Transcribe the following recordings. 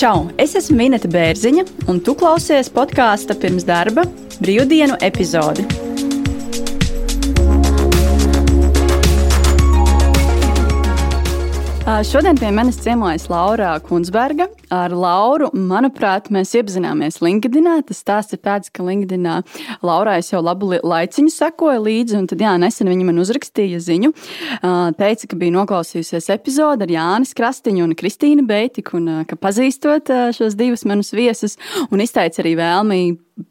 Čau! Es esmu Minēta Bērziņa, un tu klausies podkāstu pirms darba brīvdienu epizodi. Šodien pie manis ciemojas Laura Kunsberga. Ar Lauru, manuprāt, mēs iepazināmies LinkedIn. Tas stāsts ir tāds, ka LinkedIn Laurai es jau labu laiciņu sekoju līdzi, un tad, jā, nesen viņa man uzrakstīja ziņu. Teica, ka bija noklausījusies epizodi ar Jānis Krastiņu un Kristīnu Beitiku, un ka pazīstot šos divus manus viesus, un izteica arī vēlmi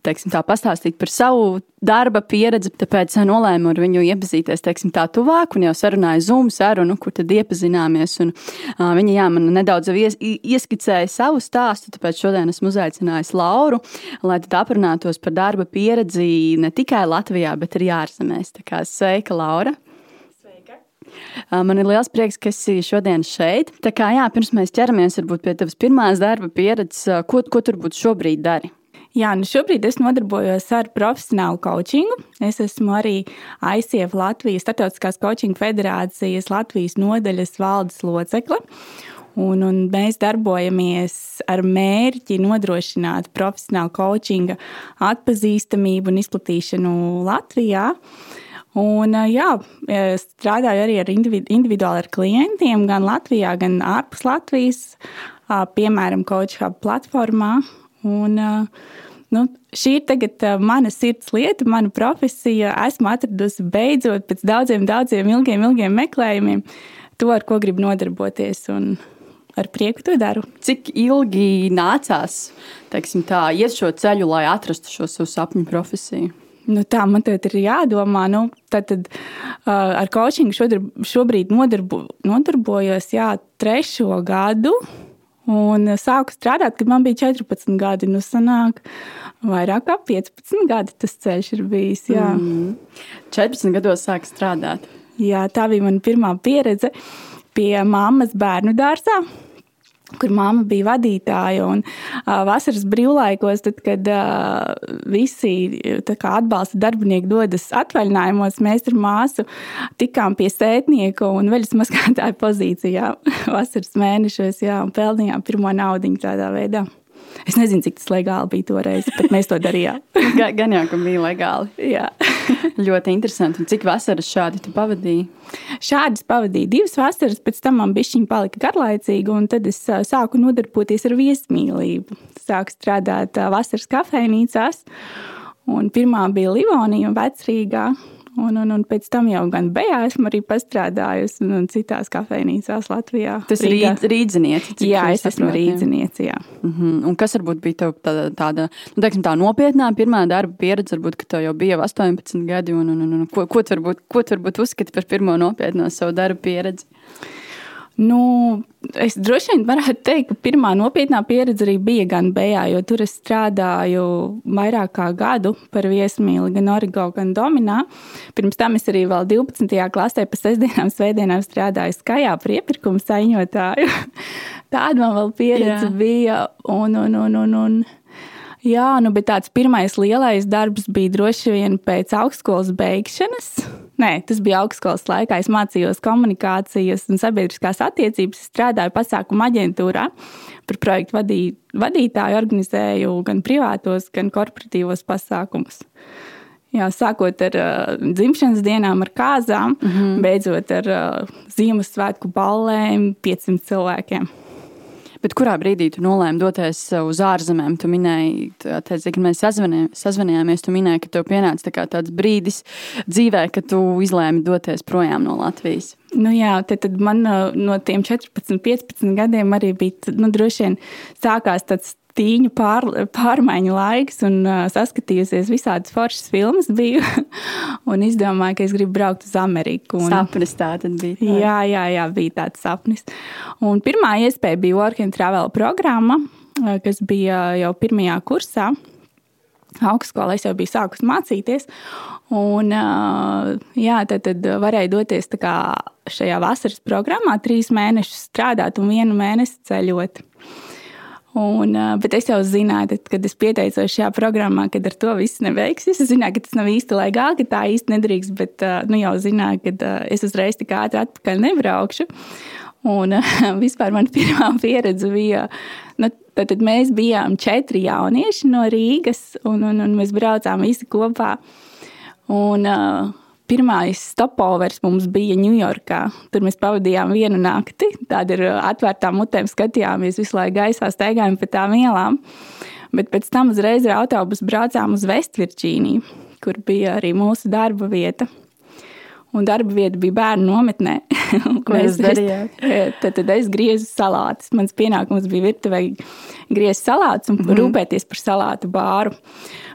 teiksim, tā, pastāstīt par savu darba pieredzi. Tāpēc nolēmu ar viņu iepazīties teiksim, tā tuvāk, un jau sarunāju Zoom sarunu, kur tad iepazināmies. Un, uh, viņa jā, man nedaudz ies, ieskicēja savu stāstu, tāpēc šodien esmu uzaicinājis Lauru, lai aprunātos par darba pieredzi ne tikai Latvijā, bet arī ārzemēs. Tā kā sveika, Laura! Man ir liels prieks, ka esi šodien šeit. Tā kā jā, pirms mēs ķeramies varbūt, pie tavas pirmās darba pieredzes, ko, ko tur būtu šobrīd dari? Jā, nu šobrīd es nodarbojos ar profesionālu coachingu. Es esmu arī ICF Latvijas Startautiskās coachinga federācijas Latvijas nodaļas valdes locekle. Un, un mēs darbojamies ar mērķi nodrošināt profesionālu coachinga atpazīstamību un izplatīšanu Latvijā. Un, jā, strādāju arī ar individuāli ar klientiem, gan Latvijā, gan ārpus Latvijas, piemēram, Coach Hub platformā. Un, nu, šī ir tagad mana sirds lieta, mana profesija. Esmu atradusi beidzot pēc daudziem, daudziem ilgiem, ilgiem meklējumiem to, ar ko gribu nodarboties. Un, ar prieku to daru. Cik ilgi nācās teiksim, tā, iet šo ceļu, lai atrastu šo savu sapņu profesiju? Nu, tā man te ir jādomā. Nu, tad, tad, uh, ar coachingu šobrīd nodarbo, nodarbojos jā, trešo gadu. Un sāku strādāt, kad man bija 14 gadi. Nu, sanāk, vairāk kā 15 gadi tas ceļš ir bijis. Jā. Mm. 14 gados sāku strādāt. Jā, tā bija mana pirmā pieredze pie mammas bērnu dārzā kur mamma bija vadītāja. Un, uh, vasaras brīvlaikos, tad, kad uh, visi kā, atbalsta darbinieki dodas atvaļinājumos, mēs ar māsu tikām pie sētnieka un veļas maskātāja pozīcijā vasaras mēnešos jā, un pelnījām pirmo naudu tādā veidā. Es nezinu, cik tas legāli bija toreiz, bet mēs to darījām. Gan jau, ka bija legāli. Jā. Ļoti interesanti. Un cik vasaras šādi tu pavadīji? Šādas pavadīju divas vasaras, pēc tam man bišķiņi palika garlaicīgi, un tad es sāku nodarboties ar viesmīlību. Sāku strādāt vasaras kafejnīcās, un pirmā bija Livonija un Vecrīgā. Un, un, un pēc tam jau gan Bejā esmu arī pastrādājusi, un, un citās kafejnīcās Latvijā. Tas ir rīd, rīdzinieci. Jā, es esmu rīdzinieci. Mm -hmm. Un kas varbūt bija tev tāda, tāda nu, teiksim, tā nopietnā pirmā darba pieredze, varbūt, ka tev jau bija 18 gadi, un, un, un, un ko, ko tu varbūt, ko tu varbūt uzskati par pirmo nopietno savu darba pieredzi? Nu, es droši vien varētu teikt, ka pirmā nopietnā pieredze arī bija gan Bejā, jo tur es strādāju vairāk kā gadu par viesmīli, gan Origo, gan Dominā. Pirms tam es arī vēl 12. klasē pa sestdienām, svētdienām strādāju Skajā par iepirkumu saņotāju. Tāda man vēl pieredze Jā. bija. Un, un, un, un, un, Jā, nu, bet tāds pirmais lielais darbs bija droši vien pēc augstskolas beigšanas. Nē, tas bija augstskolas laikā. Es mācījos komunikācijas un sabiedriskās attiecības. Strādāju pasākumu aģentūrā par projektu vadī, vadītāju, organizēju gan privātos, gan korporatīvos pasākumus. Jā, sākot ar uh, dzimšanas dienām, ar kāzām, mm -hmm. beidzot ar uh, Ziemassvētku ballēm 500 cilvēkiem. Bet kurā brīdī tu nolēmi doties uz ārzemēm? Tu minēji, teici, kad mēs sazvanījāmies, tu minēji, ka tev pienāca tā tāds brīdis dzīvē, kad tu izlēmi doties projām no Latvijas. Nu jā, tad, tad man no tiem 14, 15 gadiem arī bija nu, droši vien sākās tāds tīņu pār, pārmaiņu laiks un uh, saskatījusies visādas foršas filmas biju un izdomāju, ka es gribu braukt uz Ameriku. Un, sapnis tā tad bija. Tā. Jā, jā, jā, bija tāds sapnis. Un pirmā iespēja bija Work and Travel programma, kas bija jau pirmajā kursā. Augstskolā es jau biju sākus mācīties, un jā, tad, tad varēja doties šajā vasaras programmā, trīs mēnešus strādāt un vienu mēnesi ceļot. Un, bet es jau zināju, tad, kad es pieteicos šajā programmā, ka ar to viss neveiksies. Es zināju, ka tas nav īsti legāli, ka tā īsti nedrīkst, bet nu, jau zināju, ka es uzreiz tik ātri atpakaļ nebraukšu. Un vispār man pirmā pieredze bija nu, Tad, tad mēs bijām četri jaunieši no Rīgas, un, un, un mēs braucām visi kopā. Un, uh, Pirmais stopovers mums bija Ņujorkā. Tur mēs pavadījām vienu nakti. Tāda ir atvērtām mutēm, skatījāmies visu laiku gaisā, steigājām pa tām ielām. Bet pēc tam uzreiz ar autobusu braucām uz Vestvirģīniju, kur bija arī mūsu darba vieta. Un darba vieta bija bērnu nometnē. Ko jūs darījāt? Tad, tad es griezu salātus. Mans pienākums bija virtuvē griezt salātus un mm -hmm. rūpēties par salātu bāru.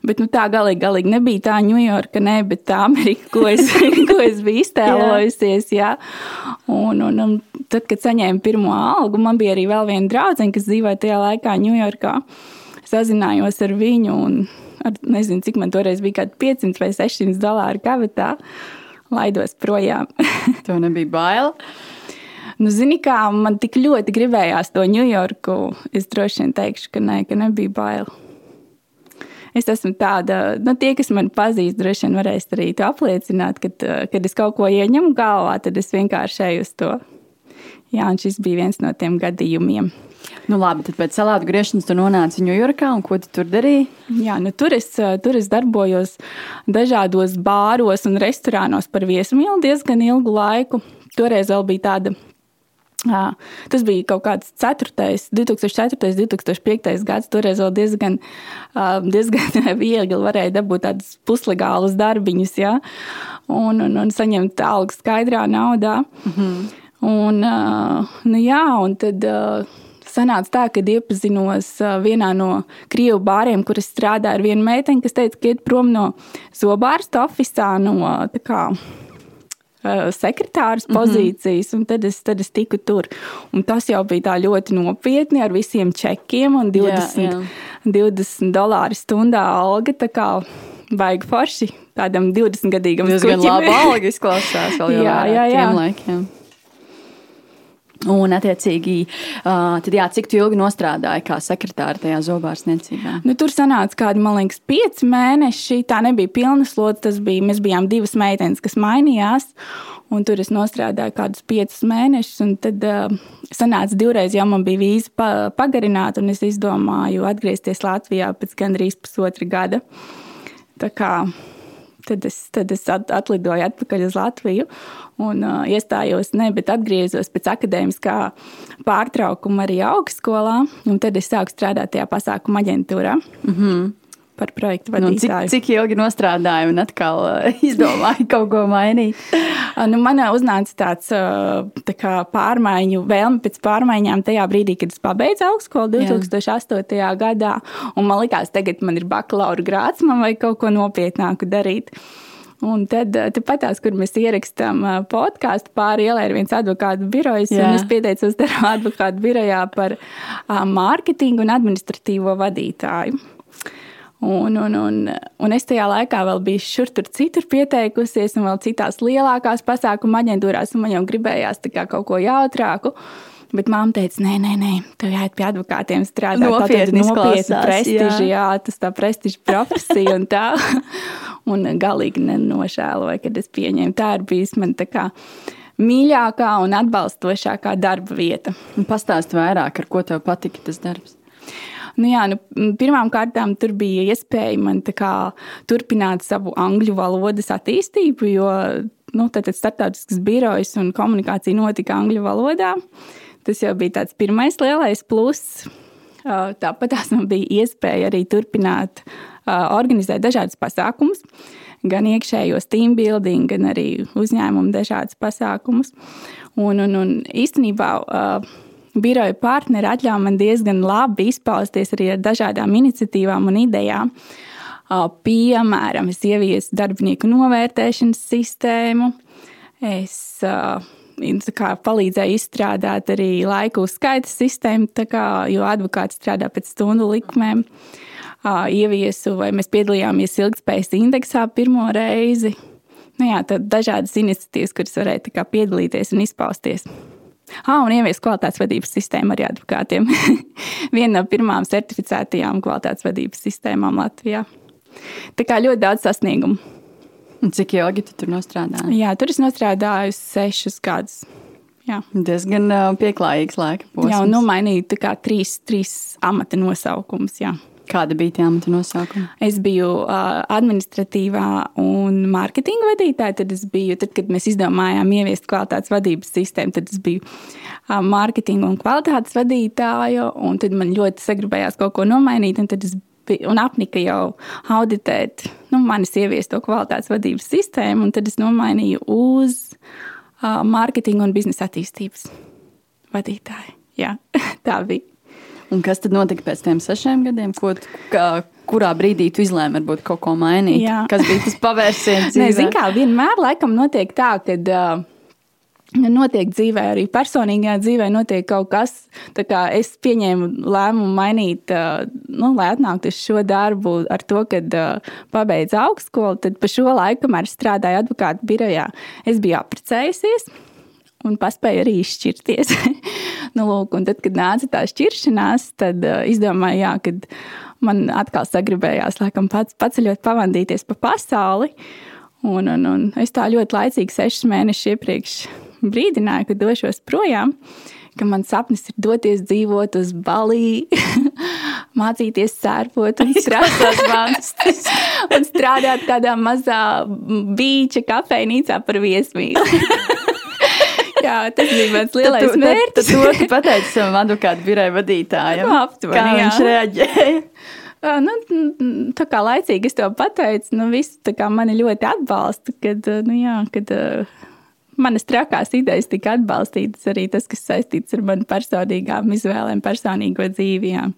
Bet nu, tā galīgi, galīgi nebija tā Ņujorka, ne, bet tā Amerika, ko es, ko es biju iztēlojusies. jā. Un, un, un tad, kad saņēmu pirmo algu, man bija arī vēl viena draudzene, kas dzīvoja tajā laikā Ņujorkā. Sazinājos ar viņu un ar, nezinu, cik man toreiz bija, kaut 500 vai 600 dolāru kabatā laidos projām. Tev nebija bail. Nu, zini, kā man tik ļoti gribējās to Ņujorku, es droši vien teikšu, ka nē, ka nebija bail. Es esmu tāda, nu, tie, kas man pazīst, droši vien varēs arī to apliecināt, ka, kad es kaut ko ieņemu galvā, tad es vienkārši eju uz to. Jā, un šis bija viens no tiem gadījumiem. Nu, labi, tad pēc salātu griešanas tu nonāci Ņujorkā, un ko tu tur darīji? Jā, nu, tur, es, tur es darbojos dažādos bāros un restorānos par viesmīlu diezgan ilgu laiku. Toreiz vēl bija tāda Jā, tas bija kaut kāds 4. 2004. 2005. gads. Toreiz vēl diezgan, diezgan viegli varēja dabūt tādus puslegālus darbiņus, ja? un, un, un saņemt algu skaidrā naudā. Mm -hmm. un, nu, jā, un tad sanāca tā, ka iepazinos vienā no krievu bāriem, kur es strādāju ar vienu meiteni, kas teica, ka iet prom no zobārsta oficiālā no kā, sekretāras mhm. pozīcijas, mm -hmm. un tad es, tad es tiku tur. Un tas jau bija tā ļoti nopietni ar visiem čekiem un 20, jā, jā. 20 dolāru stundā alga. Tā kā vajag forši tādam 20 gadīgam. Tas gan labi alga izklausās vēl jā, jā, jā. laikiem. Un, attiecīgi, tad, jā, cik ilgi strādāja kā sekretāra tajā zobārstniecībā? Nu, tur sanāca kādi, man liekas, pieci mēneši. Tā nebija pilna slodze. Bija, mēs bijām divas meitenes, kas mainījās. Un tur es strādāju kādus piecus mēnešus. Tad uh, sanāca divreiz, jau man bija vīza pa, pagarināta, un es izdomāju atgriezties Latvijā pēc gandrīz pusotra gada. Tā kā Tad es, tad es atlidoju atpakaļ uz Latviju un uh, iestājos, ne, bet atgriezos pēc akadēmiskā pārtraukuma arī augstskolā. Tad es sāku strādāt tajā pasākuma aģentūrā. Mm -hmm par projektu vadītāju. Nu, cik, cik ilgi strādāju un atkal uh, izdomāju kaut ko mainīt? nu, man uznāca tāds uh, tā pārmaiņu vēlme pēc pārmaiņām tajā brīdī, kad es pabeidzu augstskolu 2008. Jā. gadā. Man likās, tagad man ir bakalaura grāts, man vajag kaut ko nopietnāku darīt. Un tad, uh, tepat tās, kur mēs ierakstām podkāstu, pāri ielai ir viens advokātu birojs. Es pieteicos darbu advokātu birojā par mārketingu un administratīvo vadītāju. Un, un, un, un es tajā laikā vēl biju šur tur citur pieteikusies, un vēl citās lielākās pasākuma aģentūrās, un man jau gribējās kaut ko jautrāku. Bet māte teica, nē, nē, nē, tev jāiet pie advokātiem strādāt. Nopietni, nopietni prestiži, jā. jā, tas tā prestiži profesija un tā. un galīgi nenošēloju, kad es pieņēmu. Tā ir bijis man tā kā mīļākā un atbalstošākā darba vieta. Pastāst vairāk, ar ko tev patika tas darbs. Nu, jā, nu, Pirmkārt, tur bija iespēja man kā, turpināt savu angļu valodas attīstību, jo nu, tad starptautisks birojs un komunikācija notika angļu valodā. Tas jau bija tāds pirmais lielais pluss. Tāpat man bija iespēja arī turpināt organizēt dažādus pasākumus, gan iekšējos team building, gan arī uzņēmumu dažādus pasākumus. Un, un, un īstenībā biroja partneri atļāva man diezgan labi izpausties arī ar dažādām iniciatīvām un idejām. Piemēram, es ieviesu darbinieku novērtēšanas sistēmu. Es kā, palīdzēju izstrādāt arī laiku uzskaita sistēmu, kā, jo advokāts strādā pēc stundu likmēm. Ieviesu, vai mēs piedalījāmies ilgspējas indeksā pirmo reizi. Nu jā, dažādas iniciatīvas, kuras varēja piedalīties un izpausties. Ah, un ievies kvalitātes vadības sistēmu arī advokātiem. Viena no pirmām certificētajām kvalitātes vadības sistēmām Latvijā. Tā kā ļoti daudz sasniegumu. Un cik ilgi tu tur strādāji? Jā, tur es strādāju sešus gadus. Jā. Diezgan pieklājīgs laika posms. Jā, un nomainīju tā kā trīs, trīs amata nosaukums. Jā. Kāda bija tie amata nosaukumi? Es biju uh, administratīvā un mārketinga vadītāja. Tad, biju, tad, kad mēs izdomājām ieviest kvalitātes vadības sistēmu, tad es biju uh, mārketinga un kvalitātes vadītāja. Tad man ļoti sagribējās kaut ko nomainīt. Un tad es biju, un apnika jau auditēt nu, manis ieviesto kvalitātes vadības sistēmu. Tad es nomainīju uz uh, mārketinga un biznesa attīstības vadītāju. Jā, tā bija. Un kas tad notika pēc tam sešiem gadiem? Ko, kā, kurā brīdī tu izlēmi varbūt kaut ko mainīt? Jā. Kas bija tas pavērsiens? Nē, zin kā, vienmēr laikam notiek tā, ka. Uh, Notiek dzīvē, arī personīgajā dzīvē notiek kaut kas. Es pieņēmu lēmumu mainīt, nu, lai atnāktu uz šo darbu ar to, ka uh, pabeidzu augstskolu. Tad pa šo laiku, kamēr strādāju advokātu birojā, es biju apprecējusies un paspēju arī izšķirties. nu, lūk, tad, kad nāca tā šķiršanās, tad uh, izdomāju, jā, kad man atkal sagribējās laikam, pats paceļot, pavadīties pa pasauli. Un, un, un es tā ļoti laicīgi, sešus mēnešus iepriekš brīdināju, ka došos projām. Ka mans sapnis ir doties dzīvot uz Baliju, mācīties sērpot un strādāt, un strādāt kādā mazā beigta kafejnīcā par viesmīlu. Jā, tas bija mans lielais tu, mērķis. Tas to tu pateici savam advokātu biroja vadītājam. Nu, aptuveni, kā jā. viņš reaģēja? Nu, tā kā laicīgi es to pateicu, nu, viss mani ļoti atbalsta, kad, nu, jā, kad manas trakās idejas tika atbalstītas, arī tas, kas saistīts ar manu personīgām izvēlēm, personīgo dzīvi. Jā.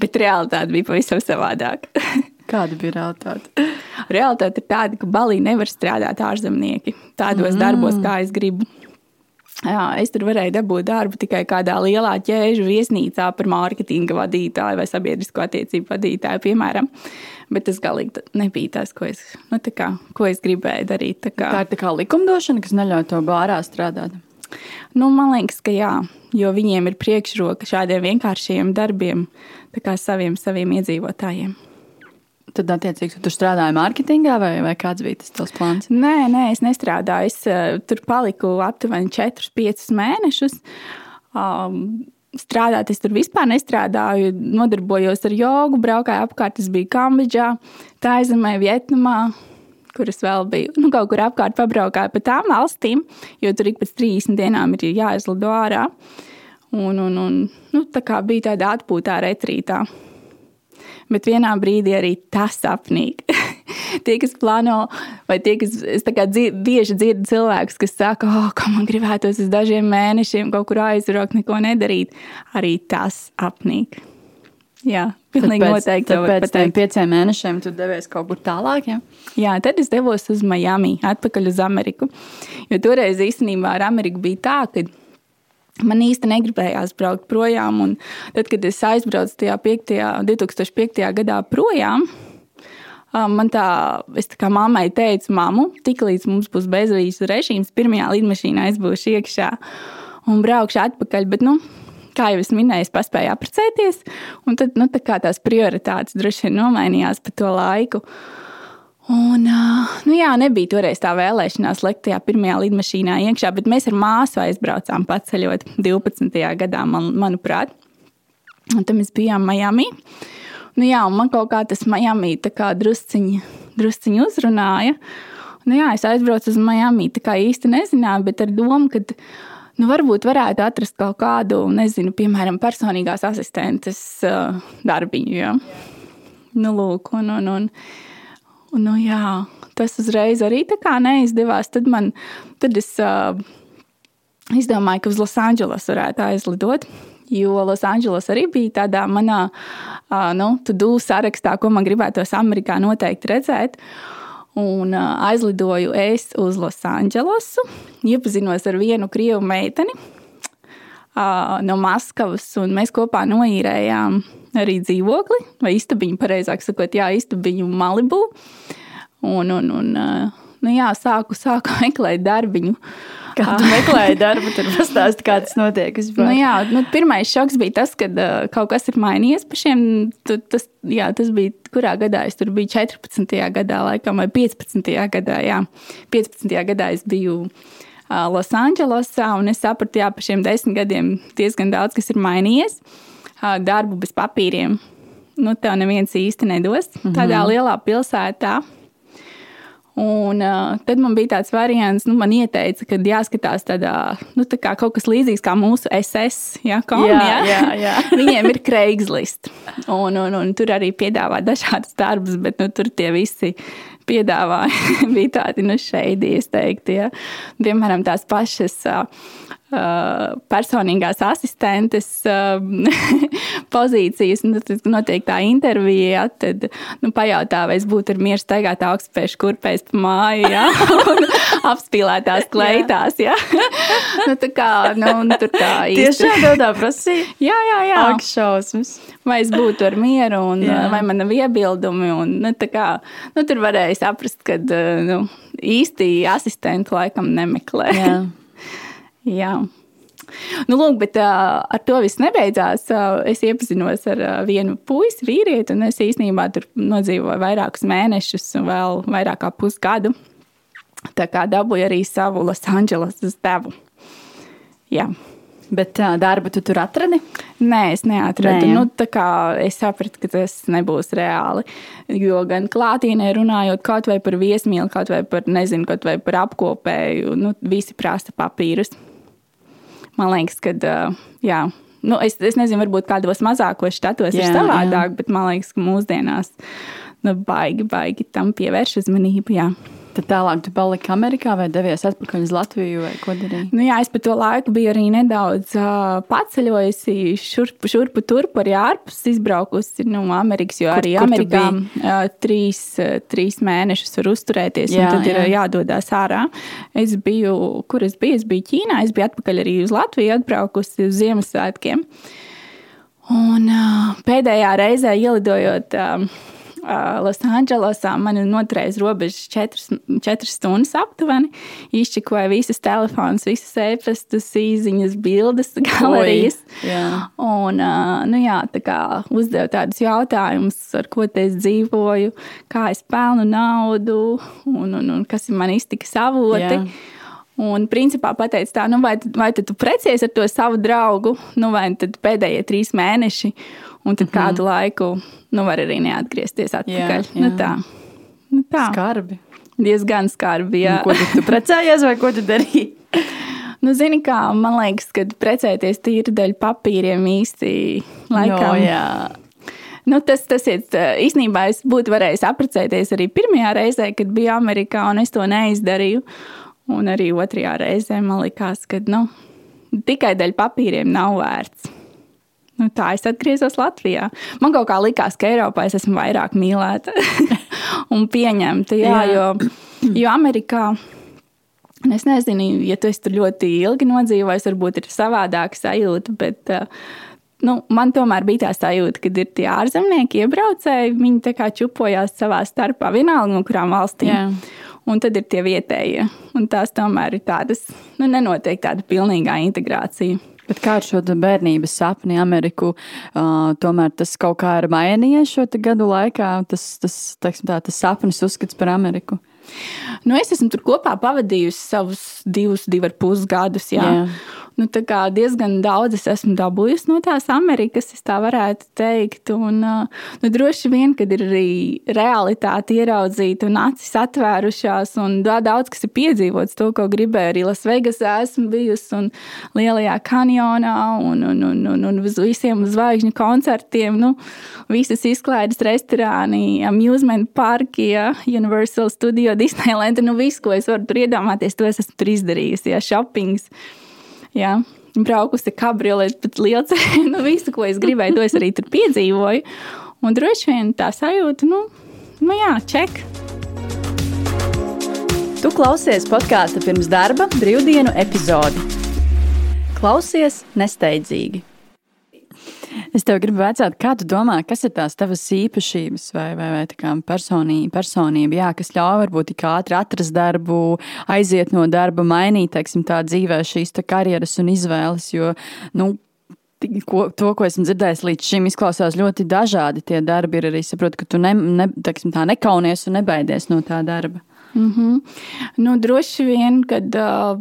Bet realitāte bija pavisam savādāka. Kāda bija realitāte? Realitāte ir tāda, ka Balī nevar strādāt ārzemnieki tādos mm. darbos, kā es gribu. Jā, es tur varēju dabūt darbu tikai kādā lielā ķēžu viesnīcā par mārketinga vadītāju vai sabiedrisko attiecību vadītāju, piemēram. Bet tas galīgi nebija tas, ko es, nu, kā, ko es gribēju darīt. Tā, kā. tā ir tā kā likumdošana, kas neļauj to bārā strādāt. Nu, man liekas, ka jā, jo viņiem ir priekšroka šādiem vienkāršiem darbiem, kā saviem, saviem iedzīvotājiem. Tad, attiecīgi, tu strādāji mārketingā, vai, vai kāds bija tas tavs plāns? Nē, nē, es nestrādāju. Es uh, tur paliku aptuveni 4-5 mēnešus. Um, strādāt, es tur vispār nestrādāju. Nodarbojos ar jogu, braukāju apkārt. Es biju Kambodžā, Taizemē, Vietnamā kuras vēl biju. Nu, kaut kur apkārt pabraukāju pa tām valstīm, jo tur ik pēc 30 dienām ir jāizlido ārā. Un, un, un, nu, tā kā bija tāda atpūtā retrītā. Bet vienā brīdī arī tas apnīk. tie, kas plāno, vai tie, kas dzird, bieži dzird cilvēkus, kas saka, oh, ka man gribētos uz dažiem mēnešiem kaut kur aizraukt, neko nedarīt, arī tas apnīk. Jā, pilnīgi tad pēc, noteikti. Tad pēc tam pieciem mēnešiem tu devies kaut kur tālāk. Ja? Jā, tad es devos uz Miami, atpakaļ uz Ameriku. Jo toreiz īstenībā ar Ameriku bija tā, ka Man īsti negribējās braukt projām. Tad, kad es aizbraucu tajā 5. 2005. gadā projām, man tā, es tā kā mammai teicu, māmu, tiklīdz mums būs bezvīzes režīms, pirmajā lidmašīnā es būšu iekšā un braukšu atpakaļ. Bet, nu, kā jau es minēju, es paspēju apprecēties, un tad nu, tā tās prioritātes droši vien nomainījās pa to laiku. Un, nu jā, nebija toreiz tā vēlēšanās likt tajā pirmajā lidmašīnā iekšā, bet mēs ar māsu aizbraucām paceļot 12. gadā, man, manuprāt. Un tad mēs bijām Miami. Nu jā, man kaut kā tas Miami drusciņi, drusciņi uzrunāja. Nu jā, es aizbraucu uz Miami, tā kā īsti nezināju, bet ar domu, ka nu, varbūt varētu atrast kaut kādu, nezinu, piemēram, personīgās asistentes darbiņu. Ja? Nu, lūk, un, un, Un, nu, jā, tas uzreiz arī neizdevās. Tad, man, tad es uh, izdomāju, ka uz Losandželosu varētu aizlidot. Jo Losandželos arī bija tādā manā uh, nu, to-do sarakstā, ko man gribētos Amerikā noteikti redzēt. Un uh, aizlidoju es uz Losandželosu, iepazinos ar vienu krievu meiteni uh, no Maskavas, un mēs kopā noīrējām arī dzīvokli, vai istabiņu, pareizāk sakot, jā, istabiņu Malibu. Un, un, un nu jā, sāku, sāku meklēt darbiņu. Kā tu meklēji darbu, tad pastāsti, kā tas notiek. Nu, jā, nu, pirmais šoks bija tas, ka uh, kaut kas ir mainījies pa šiem. Tas, jā, tas bija, kurā gadā es tur biju 14. gadā, laikam, vai 15. gadā. Jā. 15. gadā es biju Losandželosā, un es sapratu, jā, pa šiem desmit gadiem diezgan daudz kas ir mainījies. Darbu bez papīriem. Nu, tev neviens īsti nedos. Mm -hmm. Tādā lielā pilsētā Un, uh, tad man bija tāds variants, nu, man ieteica, ka jāskatās tādā, nu, tā kā kaut kas līdzīgs kā mūsu SS. Ja, kom, jā, ja? jā, jā. Viņiem ir Craigslist. Un, un, un tur arī piedāvā dažādas darbus, bet nu, tur tie visi piedāvāja bija tādi nu, šeidi, es teiktu. Ja. Piemēram, tās pašas. Uh, personīgās asistentes pozīcijas, nu, tad notiek tā intervija, ja, tad nu, pajautā, vai es būtu mieru staigāt augstspēšu kurpēs pa māju, ja, un apspīlētās kleitās, ja. nu, tā kā, nu, tur tā īsti. Tiešām tādā prasīja? Jā, jā, jā. Ak, šausmas. Vai es būtu ar mieru, un jā. vai man nav iebildumi, un, nu, tā kā, nu, tur varēja saprast, ka, nu, īsti asistentu laikam nemeklē. Jā. Jā. Nu, lūk, bet uh, ar to viss nebeidzās. Uh, es iepazinos ar uh, vienu puisi, vīrieti, un es īstenībā tur nodzīvoju vairākus mēnešus, vēl vairāk kā pusgadu. Tā kā dabūju arī savu Losandželosas devu. Jā. Bet tā darba tu tur atradi? Nē, es neatradu. Nē, ja. nu, es sapratu, ka tas nebūs reāli. Jo gan klātienē runājot, kaut vai par viesmīlu, kaut vai par, nezinu, kaut vai par apkopēju, nu, visi prasa papīrus. Man liekas, ka jā. Nu, es, es nezinu, varbūt kādos mazākos štatos jā, ir savādāk, jā. bet man liekas, ka mūsdienās nu, baigi, baigi tam pievērš uzmanību. Jā. Tad tālāk tu paliki Amerikā vai devies atpakaļ uz Latviju vai ko darīji? Nu, jā, es pa to laiku biju arī nedaudz uh, paceļojusi šurpu, šurpu turpu arī ārpus izbraukusi no nu, Amerikas, jo kur, arī kur Amerikā uh, trīs, uh, trīs mēnešus var uzturēties jā, un tad jā. ir jādodas ārā. Es biju, kur es biju? Es biju Ķīnā, es biju atpakaļ arī uz Latviju atbraukusi uz Ziemassvētkiem. Un uh, pēdējā reizē ielidojot uh, Losandželosā man ir noturējis robežas četras, četras stundas aptuveni. Izčikoja visas telefonus, visas e-pastus, īsiņas, bildes, galerijas. Oi, un, nu jā, tā kā uzdevu tādus jautājumus, ar ko es dzīvoju, kā es pelnu naudu un, un, un kas ir mani iztikas avoti. Jā. Un, principā, pateica, tā, nu, vai, vai tu precies ar to savu draugu, nu, vai tad pēdējie trīs mēneši, un tad mm -hmm. kādu laiku nu, var arī neatgriezties atpakaļ. Jā, nu, jā. Nu, tā. Nu, tā. Skarbi. Diezgan skarbi. Jā. Un ko tu, tu precējies vai ko tu darīji? Nu, zini, kā man liekas, ka precēties tīri dēļ papīriem īsti laikam. No, jā. Nu, tas, tas ir īstenībā. Es būtu varējis apprecēties arī pirmajā reizē, kad biju Amerikā, un es to neizdarīju. Un arī otrajā reizē man likās, ka nu, tikai dēļ papīriem nav vērts. Nu, tā es atgriezos Latvijā. Man kaut kā likās, ka Eiropā es esmu vairāk mīlēta un pieņemta. Jā, jā. Jo, jo Amerikā. Es nezinu, ja tu tur ļoti ilgi nodzīvojis, varbūt ir savādāka sajūta, bet uh, nu, man tomēr bija tā sajūta, ka ir tie ārzemnieki, iebraucēji, viņi tā kā čupojās savā starpā, vienalga no kurām valstīm. Jā. Un tad ir tie vietējie. Un tās tomēr ir tādas, nu, nenotiek tāda pilnīgā integrācija. Bet kā ar šo bērnības sapni Ameriku, uh, tomēr tas kaut kā ir mainījies šo gadu laikā, tas, tas, teiksim, tā, tas sapnis uzskats par Ameriku? Nu, es esmu tur kopā pavadījusi savus divus, divus ar pus gadus. Jā. Jā nu, diezgan daudz es esmu dabūjusi no tās Amerikas, es tā varētu teikt. Un, nu, droši vien, kad ir arī realitāte ieraudzīta un acis atvērušās, un daudz kas ir piedzīvots, to, ko gribēju arī Lasvegasā esmu bijusi un Lielajā kanjonā un, un, un, un, un uz visiem zvaigžņu koncertiem. Nu, visas izklaides restorāni, amusement parki, ja, Universal Studio, Disneyland, nu viss, ko es varu tur iedomāties, to es esmu izdarījusi, ja, shoppings. Jā. Braukusi kabriolēs, bet liels, nu, visu, ko es gribēju, to es arī tur piedzīvoju. Un droši vien tā sajūta, nu, nu jā, ček. Tu klausies podkāstu pirms darba brīvdienu epizodi. Klausies nesteidzīgi. Es tev gribu jautāt, kā tu domā, kas ir tās tavas īpašības vai, vai, vai personība, personība jā, kas ļauj varbūt tik ātri atrast darbu, aiziet no darba, mainīt teiksim, tā dzīvē šīs tā karjeras un izvēles. Jo, nu, Ko, to, ko esmu dzirdējis līdz šim, izklausās ļoti dažādi. Tie darbi ir arī saprotu, ka tu ne, ne, teiksim, nekaunies un nebaidies no tā darba. Mm -hmm. nu, droši vien, kad uh,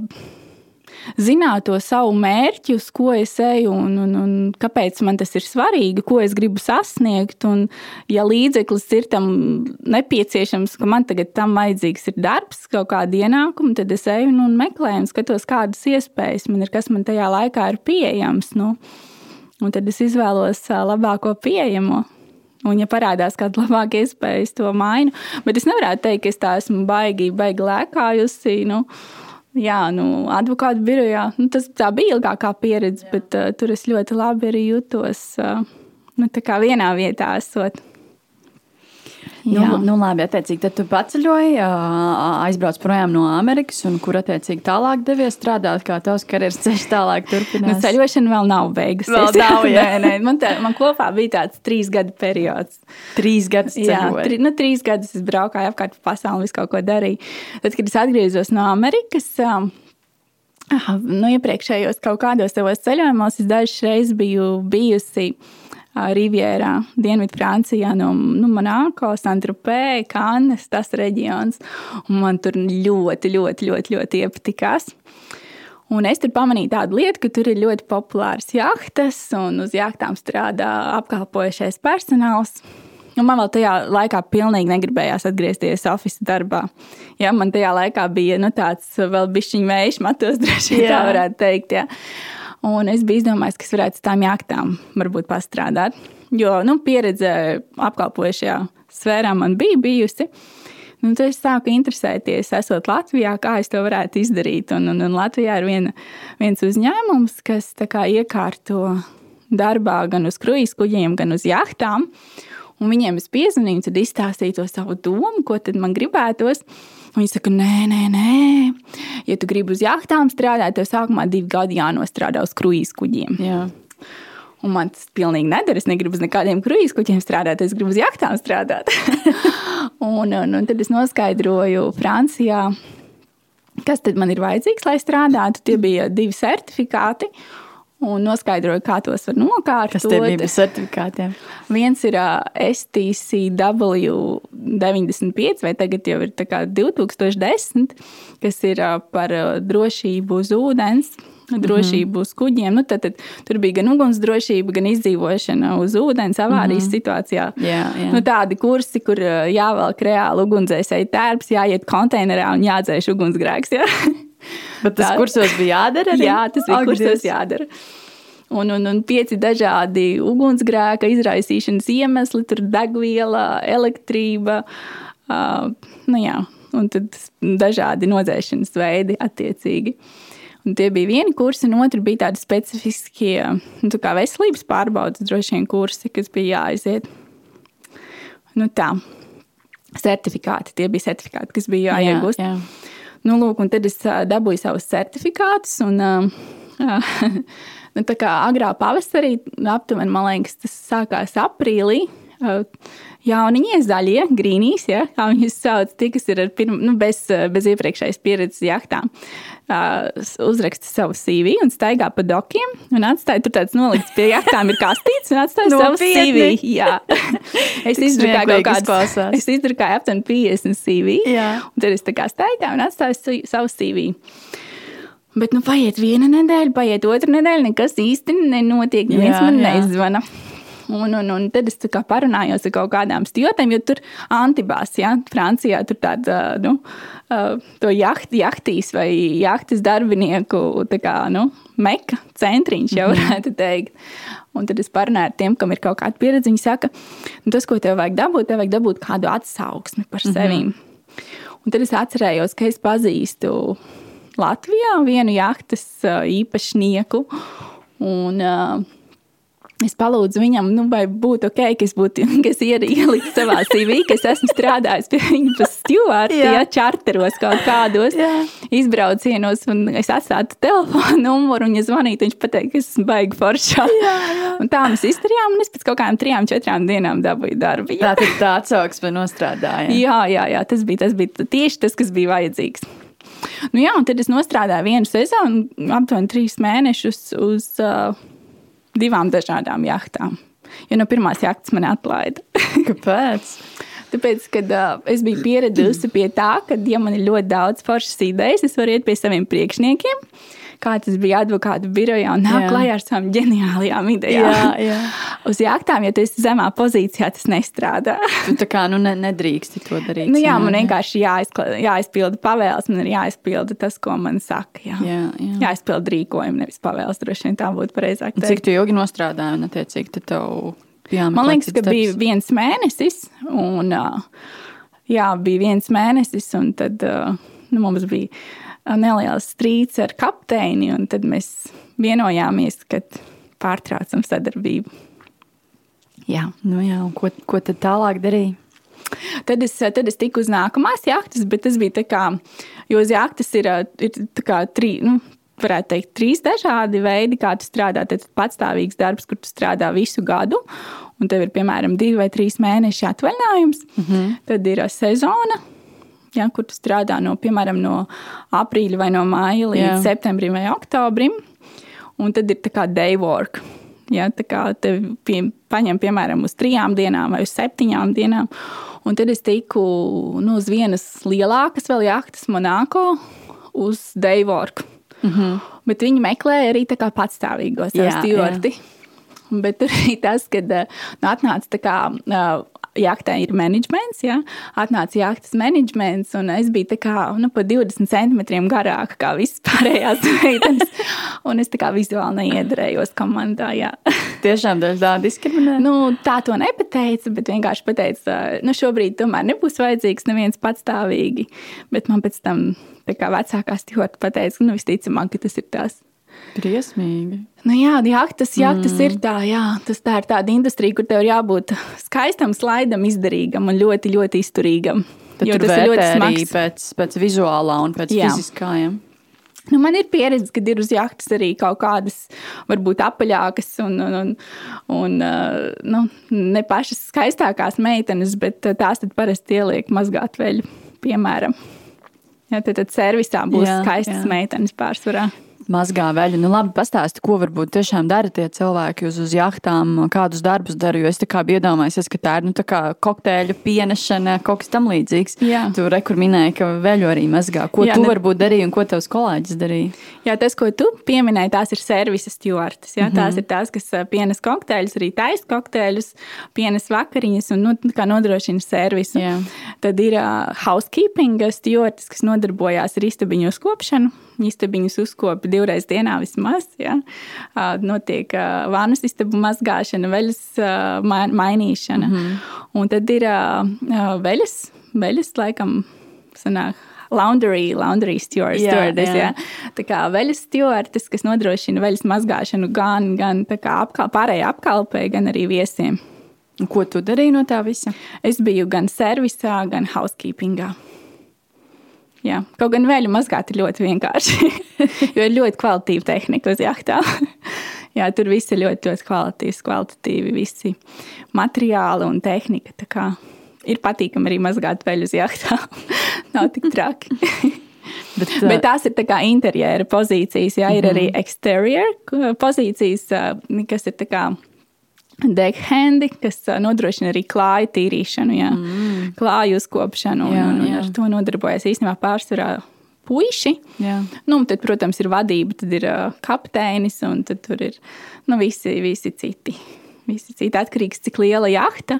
zināt to savu mērķi, uz ko es eju un, un, un kāpēc man tas ir svarīgi, ko es gribu sasniegt. Un, ja līdzeklis ir tam nepieciešams, ka man tagad tam vajadzīgs ir darbs, kaut kāda ienākuma, tad es eju un, un meklēju un skatos, kādas iespējas man ir, kas man tajā laikā ir pieejams. Nu, un tad es izvēlos labāko pieejamo. Un, ja parādās kāda labāka iespēja, es to mainu. Bet es nevaru teikt, ka es tā esmu baigi, baigi lēkājusi. Nu, jā, nu, advokātu birojā nu, tas bija ilgākā pieredze, bet uh, tur es ļoti labi arī jutos uh, nu, vienā vietā esot. Nu, nu, labi, attiecīgi, tad tu paceļoji, aizbrauc projām no Amerikas, un kur attiecīgi tālāk devies strādāt, kā tavs karjeras ceļš tālāk turpinās? Nu, ceļošana vēl nav beigusies. Vēl nav, jā. nē, nē, man, tā, man kopā bija tāds trīs gadu periods. Trīs gadus ceļoju. Jā, tri, nu, trīs gadus es braukāju apkārt pa pasauli visu kaut ko darīju. Tad, kad es atgriezos no Amerikas, nu, iepriekšējos kaut kādos savos ceļojumos, es dažas reizes biju bijusi Rivjērā, Dienvidu Francijā, no nu, Monako, Santropē, Kannes, tas reģions. Un man tur ļoti, ļoti, ļoti, ļoti iepatikās. Un es tur pamanīju tādu lietu, ka tur ir ļoti populāras jahtas, un uz jahtām strādā apkalpojušais personāls. Un man vēl tajā laikā pilnīgi negribējās atgriezties oficiālā darbā. Ja, man tajā laikā bija nu, tāds vēl bišķiņu vējš matos, droši vien tā varētu teikt. Ja. Un es biju izdomājis, ka es varētu tām jaktām varbūt pastrādāt. Jo nu, pieredze apkalpošajā sfērā man bija bijusi. Nu, tad es sāku interesēties, esot Latvijā, kā es to varētu izdarīt. Un, un, un Latvijā ir viena, viens uzņēmums, kas iekārto darbā gan uz kruīzes kuģiem, gan uz jahtām. Un viņiem es piezvanīju, tad izstāstīju to savu domu, ko man gribētos. Viņi saka, nē, nē, nē. Ja tu gribi uz jachtām strādāt, tev sākumā divi gadi jānostrādā uz kruīzes kuģiem. Jā. Un man tas pilnīgi nedara. Es negribu uz nekādiem kruīzes kuģiem strādāt, es gribu uz jachtām strādāt. un, un, un tad es noskaidroju Francijā, kas tad man ir vajadzīgs, lai strādātu. Tie bija divi certifikāti un noskaidroju, kā tos var nokārtot. Kas tie bija certifikātiem? Viens ir STCW 95, vai tagad jau ir 2010, kas ir par drošību uz ūdens. Drošību mm -hmm. uz kuģiem. Nu, tad, tad, tur bija gan ugunsdrošība, gan izdzīvošana uz ūdens avārijas mm -hmm. situācijā. Jā, jā. Nu, tādi kursi, kur jāvelk reāli ugunsdzēsēji tērps, jāiet konteinerā un jādzēš ugunsgrēks. Ja? Bet tas tā, kursos bija jādara? Arī? Jā, tas bija kursos jādara. Un, un, un pieci dažādi ugunsgrēka izraisīšanas iemesli, tur degviela, elektrība, uh, nu jā, un tad dažādi nodzēšanas veidi attiecīgi. Un tie bija vieni kursi, un otrs bija tādi specifiskie nu, tā veselības pārbaudas, droši vien kursi, kas bija jāaiziet. Nu, tā. Certifikāti, tie bija certifikāti, kas bija jāiegūst. Jā, jā. Nu, lūk, un tad es dabūju savus certifikātus. Un, nu, tā kā agrā pavasarī, aptuveni, man liekas, tas sākās aprīlī. Jauniņie, zaļie, grīnīs, ja, kā viņus sauc, tie, kas ir pirma, nu, bez, bez iepriekšējas pieredzes jachtām, uh, uzraksta savu CV un staigā pa dokiem un atstāja tur tāds nolikts pie jachtām ir kastīts un atstāja no savu CV. Jā. es izdrukāju kaut kādus, es izdrukāju aptuveni 50 CV, Jā. un tad es tā kā staigāju un atstāju savu CV. Bet, nu, paiet viena nedēļa, paiet otra nedēļa, nekas īsti nenotiek, neviens man jā. nezvana. Un, un, un tad es parunājos ar kaut kādām stijotēm, jo tur Antibās, ja, Francijā, tur tāda, nu, jacht, jachtīs vai jahtas darbinieku, kā, nu, meka centriņš, jau mhm. varētu teikt. Un tad es parunāju ar tiem, kam ir kaut kāda pieredze. Viņi saka, nu, tas, ko tev vajag dabūt, tev vajag dabūt kādu atsauksmi par mhm. sevi. Mm -hmm. Un tad es atcerējos, ka es pazīstu Latvijā vienu jahtas īpašnieku. Un, uh, Es palūdzu viņam, nu, vai būtu ok, ka es būtu ielikt savā CV, ka es esmu strādājis pie viņa pa stūvārdu, ja čarteros kaut kādos jā. izbraucienos, un es atstātu telefonu numuru, un, ja zvanītu, viņš pateikt, ka es esmu baigi foršā. Jā, jā. Un tā mēs izdarījām, un es pēc kaut kādām trijām, četrām dienām dabūju darbu. Jā. Tā tad tā atsauksme nostrādāja. Jā, jā, jā, tas bija, tas bija tieši tas, kas bija vajadzīgs. Nu jā, un tad es nostrādāju vienu sezonu, aptuveni trīs mēnešus uz uh, divām dažādām jachtām. Jo no pirmās jahtas man atlaida. Kāpēc? Tāpēc, kad uh, es biju pieradusi pie tā, ka, ja man ir ļoti daudz foršas idejas, es varu iet pie saviem priekšniekiem kā tas bija advokātu birojā un nāk klajā ar savām ģeniālajām idejām. Jā, jā. Uz jāktām, ja tu esi zemā pozīcijā, tas nestrādā. tu tā kā nu, ne, nedrīksti to darīt. Nu, jā, man vienkārši jāizpilda pavēles, man ir jāizpilda tas, ko man saka. Jā, jā, jā. jāizpilda rīkojumi, nevis pavēles. Droši vien tā būtu pareizāk. Teikt. Cik tu ilgi nostrādāji un attiecīgi tev? Jāmeklē man liekas, ka steps. bija viens mēnesis, un jā, bija viens mēnesis, un tad nu, mums bija neliels strīds ar kapteini, un tad mēs vienojāmies, ka pārtraucam sadarbību. Jā, nu jā ko, ko tad tālāk darīja? Tad es, tad es tiku uz nākamās jahtas, bet tas bija tā kā, jo uz jahtas ir, ir tā kā trīs, nu, varētu teikt, trīs dažādi veidi, kā tu strādā. Tad patstāvīgs darbs, kur tu strādā visu gadu, un tev ir piemēram divi vai trīs mēneši atvaļinājums. Mm -hmm. Tad ir sezona, ja, kur tu strādā no, piemēram, no aprīļa vai no māja līdz Jā. septembrim vai oktobrim. Un tad ir tā kā day work. Ja, tā kā te pie, paņem, piemēram, uz trijām dienām vai uz septiņām dienām. Un tad es tiku nu, uz vienas lielākas vēl jahtas Monako uz day work. Mm -hmm. Bet viņi meklēja arī patstāvīgos stūrti. Bet tur arī tas, kad nu, atnāca kā jachtā ir menedžments, ja? atnāca jahtas menedžments, un es biju tā kā nu, pa 20 centimetriem garāka kā visas pārējās meitenes. Un es tā kā vizuāli neiedarējos komandā. Jā. Tiešām tā diskriminē? Nu, tā to nepateica, bet vienkārši pateica, nu šobrīd tomēr nebūs vajadzīgs neviens patstāvīgi. Bet man pēc tam vecākā stjorta pateica, nu visticamāk, ka tas ir tas. Briesmīgi. Nu jā, jaktas, jaktas mm. ir tā, jā, tas tā ir tāda industrija, kur tev ir jābūt skaistam, slaidam, izdarīgam un ļoti, ļoti izturīgam. Tad jo tas ir ļoti smags. Pēc, pēc vizuālā un pēc jā. fiziskajiem. Nu, man ir pieredze, kad ir uz jahtas arī kaut kādas, varbūt apaļākas un, un, un, un nu, ne pašas skaistākās meitenes, bet tās tad parasti ieliek mazgāt veļu, piemēram. Ja, tad, tad servisā būs jā, skaistas jā. meitenes pārsvarā mazgā veļu. Nu, labi, pastāsti, ko varbūt tiešām dara tie cilvēki uz, uz jahtām, kādus darbus dara. Jo es tā kā biju iedomājies, ka tā ir nu, tā kokteļu pienešana, kaut kas tam līdzīgs. Jā. Tu rekur minēji, ka veļu arī mazgā. Ko Jā, tu ne... varbūt darīji un ko tavs kolēģis darīja? Jā, tas, ko tu pieminēji, tās ir servisa stjortas. Jā, mm -hmm. Tās ir tās, kas pienes kokteļus, arī taisa kokteļus, pienes vakariņas un nu, nodrošina servisu. Jā. Tad ir uh, housekeeping stjortas, kas nodarbojās ar istabiņu uzkopšanu istabiņas uzkopi divreiz dienā vismaz. Ja? Notiek vānas istabu mazgāšana, veļas mainīšana. Mm -hmm. Un tad ir veļas, veļas laikam sanāk laundry, laundry steward, jā, stewardess. Jā. Jā. Tā kā veļas stewardess, kas nodrošina veļas mazgāšanu gan, gan apkal, pārējai apkalpē, gan arī viesiem. Ko tu darīji no tā visa? Es biju gan servisā, gan housekeepingā. Jā. Kaut gan vēļu mazgāt ir ļoti vienkārši, jo ir ļoti kvalitīva tehnika uz jahtām. Jā, tur viss ir ļoti, ļoti kvalitīvs, kvalitatīvi visi materiāli un tehnika. Ir patīkami arī mazgāt veļu uz jahtām. Nav tik traki. Bet, uh, Bet tās ir tā interjera pozīcijas, jā, ir mm -hmm. arī exterior pozīcijas, kas ir tā kā Dekhandi, kas nodrošina arī klāju tīrīšanu, jā, mm. klāju uzkopšanu. Jā, un, un, jā. Ar to nodarbojas īstenībā pārsvarā puiši. Jā. Nu, tad, protams, ir vadība, tad ir kapteinis un tad tur ir nu, visi, visi citi. Visi citi atkarīgs, cik liela jahta.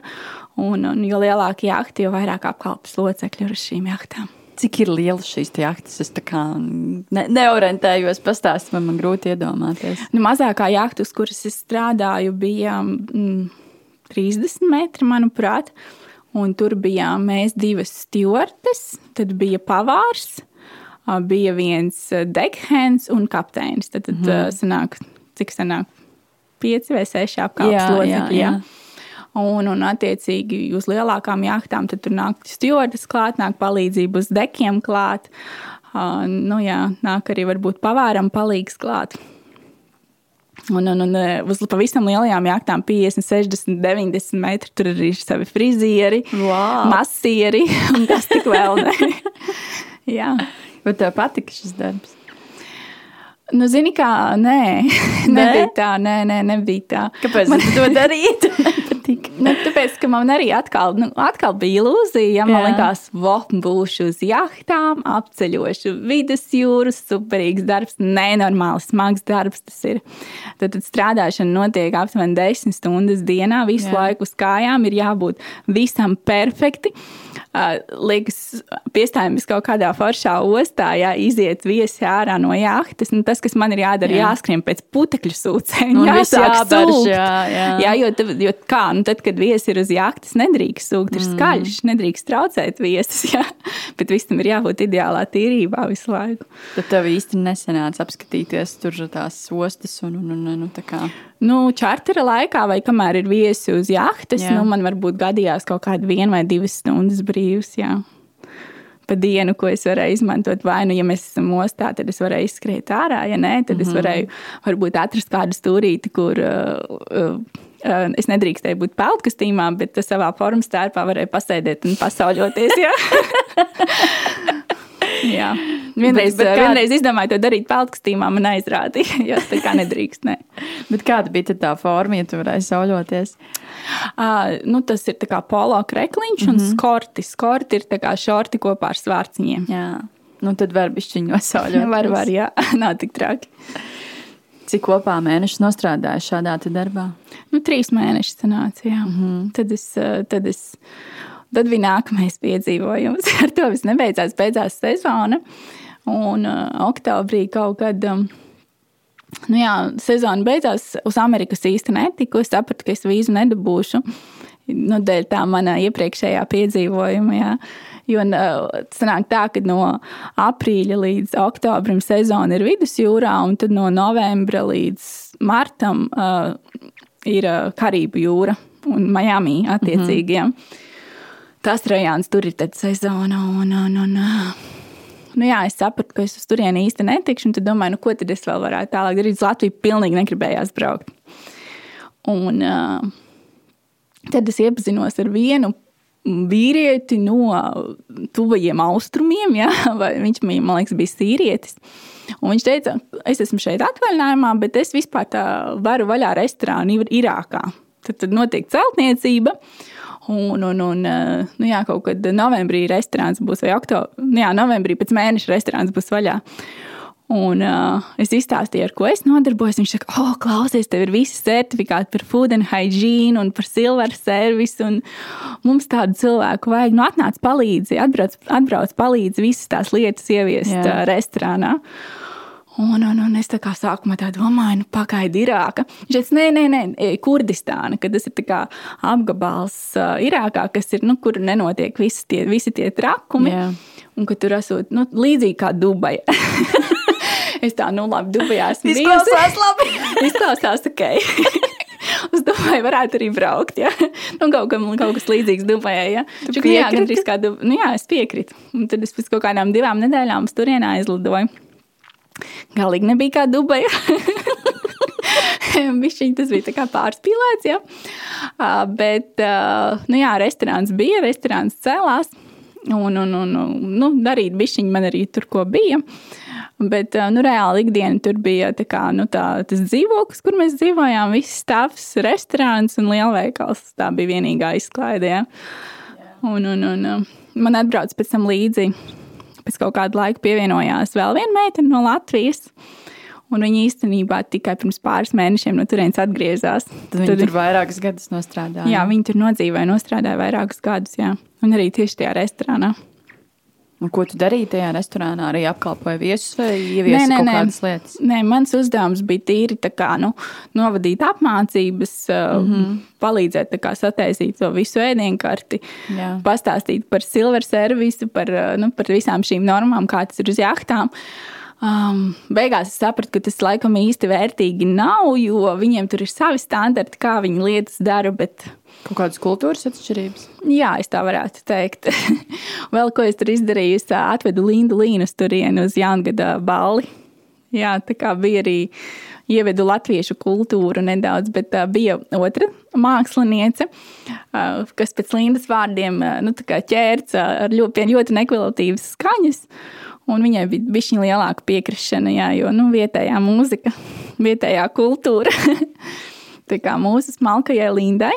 Un, un jo lielāka jahta, jo vairāk apkalpes locekļu ir uz šīm jahtām. Cik ir lielas šīs jahtas? Es ne, neorientējos, pastāstīt, man, man grūti iedomāties. Nu, mazākā jahta, uz kuras es strādāju, bija mm, 30 metri, manuprāt. Un tur bijām mēs divas stūrtes, tad bija pavārs, bija viens dekhens un kapteinis. Tad, tad mm. sanāk, cik sanāk, pieci vai seši apkalpes Un, un attiecīgi, uz lielākām jachtām tur nāk stūris klāt, nāk palīdzība uz dekiem klāt. Uh, nu, jā, nāk arī varbūt pavāram palīgs klāt. Un, un, un uz pavisam lielajām jachtām, 50, 60, 90 metri, tur arī ir savi frizieri, wow. masieri un kas tik vēl ne. jā. Bet tev patika šis darbs? Nu, zini, kā, nē, nebija tā, nē, nē, nebija tā. Kāpēc Man... tu to darītu? Nepatika. Nu, tāpēc, ka man arī atkal, nu, atkal bija ilūzija, ja man Jā. likās, vop, būšu uz jahtām, apceļošu vidusjūru, superīgs darbs, nenormāli smags darbs tas ir. Tad, tad strādāšana notiek aptuveni 10 stundas dienā, visu Jā. Jā. laiku uz kājām, ir jābūt visam perfekti. Uh, liekas, piestājamies kaut kādā foršā ostā, ja iziet viesi ārā no jahtas. Nu, tas, kas man ir jādara, Jā. jā. jāskrien pēc putekļu sūcēm. Jāsāk sūkt. jā, jā. jā jo, jo kā, nu, tad, kad viesi ir uz jahtas, nedrīkst sūkt, ir skaļš, nedrīkst traucēt viesus. Jā. Bet visam ir jābūt ideālā tīrībā visu laiku. Tad tev īsti nesenāca apskatīties tur tās ostas un, un, un, un tā kā. Nu, čartera laikā, vai kamēr ir viesi uz jahtas, Jā. nu, man varbūt gadījās kaut kāda viena vai divas stundas brīvas. Jā. Pa dienu, ko es varēju izmantot, vai nu, ja mēs esam ostā, tad es varēju izskriet ārā, ja nē, tad mm -hmm. es varēju varbūt atrast kādu stūrīti, kur uh, uh, es nedrīkstēju būt peltkastīmā, bet savā formas tērpā varēju pasēdēt un pasauļoties. Jā. Jā. Vienreiz, Bet- bet bet, kā- vienreiz izdomāju to darīt peltkastīmā, man aizrādīja, jo tā kā nedrīkst. Ne. Bet kāda bija tā forma, ja tu varēji sauļoties? Uh, nu, tas ir kā polo krekliņš mm -hmm. un skorti. Skorti ir tā kā šorti kopā ar svārciņiem. Jā. Nu, tad var bišķiņu nosauļot. Var, var, jā, nav tik traki. Cik kopā mēnešus nostrādāju šādā te darbā? Nu, trīs mēneši sanāca, jā. Mm -hmm. tad, es, uh, tad, es, tad bija nākamais piedzīvojums. Ar to viss nebeidzās, beidzās sezona. Un uh, oktobrī kaut kad. Um, Nu jā, sezona beidzās. Uz Amerikas īsti netiku. Es sapratu, ka es vīzu nedabūšu. Nu, dēļ tā mana iepriekšējā piedzīvojuma. Jā. Jo sanāk tā, ka no aprīļa līdz oktobrim sezona ir vidusjūrā, un tad no novembra līdz martam uh, ir Karību jūra un Miami attiecīgi. Mm -hmm. Tas rajonus tur ir sezona. Un, un, un, uh, Nu jā, es sapratu, ka es uz turieni īsti netikšu, un tad domāju, nu, ko tad es vēl varētu tālāk darīt. Uz Latviju pilnīgi negribējās braukt. Un uh, tad es iepazinos ar vienu vīrieti no tuvajiem austrumiem. Ja? Vai Viņš man liekas, bija sīrietis. Un viņš teica, es esmu šeit atvaļinājumā, bet es vispār varu vaļā restorānu Ir- Irākā. Tad, tad notiek celtniecība. Un, un, un nu jā, kaut kad novembrī restorāns būs, vai oktobrī, nu jā, novembrī pēc mēneša restorāns būs vaļā. Un uh, es izstāstīju, ar ko es nodarbojos. Viņš saka, oh, klausies, tev ir visi certifikāti par food and hygiene un par silver service. Un mums tādu cilvēku vajag. Nu, atnāc, palīdzi, atbrauc, atbrauc palīdzi visas tās lietas ieviest Jā. restorānā. Un, un, un es tā kā sākumā tā domāju, nu, pagaidi, Irāka. Viņš teica, nē, nē, nē, Kurdistāna, ka tas ir apgabals uh, Irākā, kas ir, nu, kur nenotiek visi tie, visi tie trakumi. Jā. Un ka tur esot nu, līdzīgi kā Dubai. es tā, nu, labi, Dubajā esmu Izklausās labi. Izklausās ok. Uz Dubaju varētu arī braukt. Ja? Nu, kaut, kam, kaut kas līdzīgs Dubajai. Ja? Čuk, nu, jā, gandrīz kā Dub... nu, jā, es piekrītu. Un tad es pēc kaut kādām divām nedēļām uz turieni aizlidoju. Galīgi nebija kā Dubaja. Bišķiņ, tas bija tā kā pārspīlēts, ja? Uh, bet, uh, nu jā, restorāns bija, restorāns cēlās. Un, un, un, nu, darīt bišķiņu man arī tur, ko bija. Bet nu, reāli ikdiena tur bija kā, nu, tā, tas dzīvoklis, kur mēs dzīvojām. Viss stāvs, restorāns un lielveikals. Tā bija vienīgā izklaide. Ja? Un, un, un, man atbrauc pēc tam līdzi. Pēc kaut kāda laika pievienojās vēl viena meitene no Latvijas. Un viņa īstenībā tikai pirms pāris mēnešiem no turienes atgriezās. Tad viņi tur vairākus gadus nostrādāja. Jā, viņi tur nodzīvoja, nostrādāja vairākus gadus. Jā. Un arī tieši tajā restorānā. Un ko tu darīji tajā restorānā? Arī apkalpoji viesus vai ieviesi kaut kādas lietas? Nē, mans uzdevums bija tīri kā, nu, novadīt apmācības, mm. -hmm. palīdzēt kā, sataisīt to visu ēdienkarti, Jā. pastāstīt par silver servisu, par, nu, par visām šīm normām, kā tas ir uz jahtām. Um, beigās es sapratu, ka tas laikam īsti vērtīgi nav, jo viņiem tur ir savi standarti, kā viņi lietas dara. Bet, Kaut kādas kultūras atšķirības. jā, es tā varētu teikt. Vēl ko es tur izdarīju, es atvedu Lindu Līnu uz turieni uz jaungada balli. Jā, tā kā bija arī ievedu latviešu kultūru nedaudz, bet uh, bija otra māksliniece, uh, kas pēc Lindas vārdiem uh, nu, uh, ar ļoti, ļoti nekvalitatīvas skaņas. Un viņai bija bišķiņa lielāka piekrišana, jā, jo nu, vietējā mūzika, vietējā kultūra. tā kā mūsu smalkajai Lindai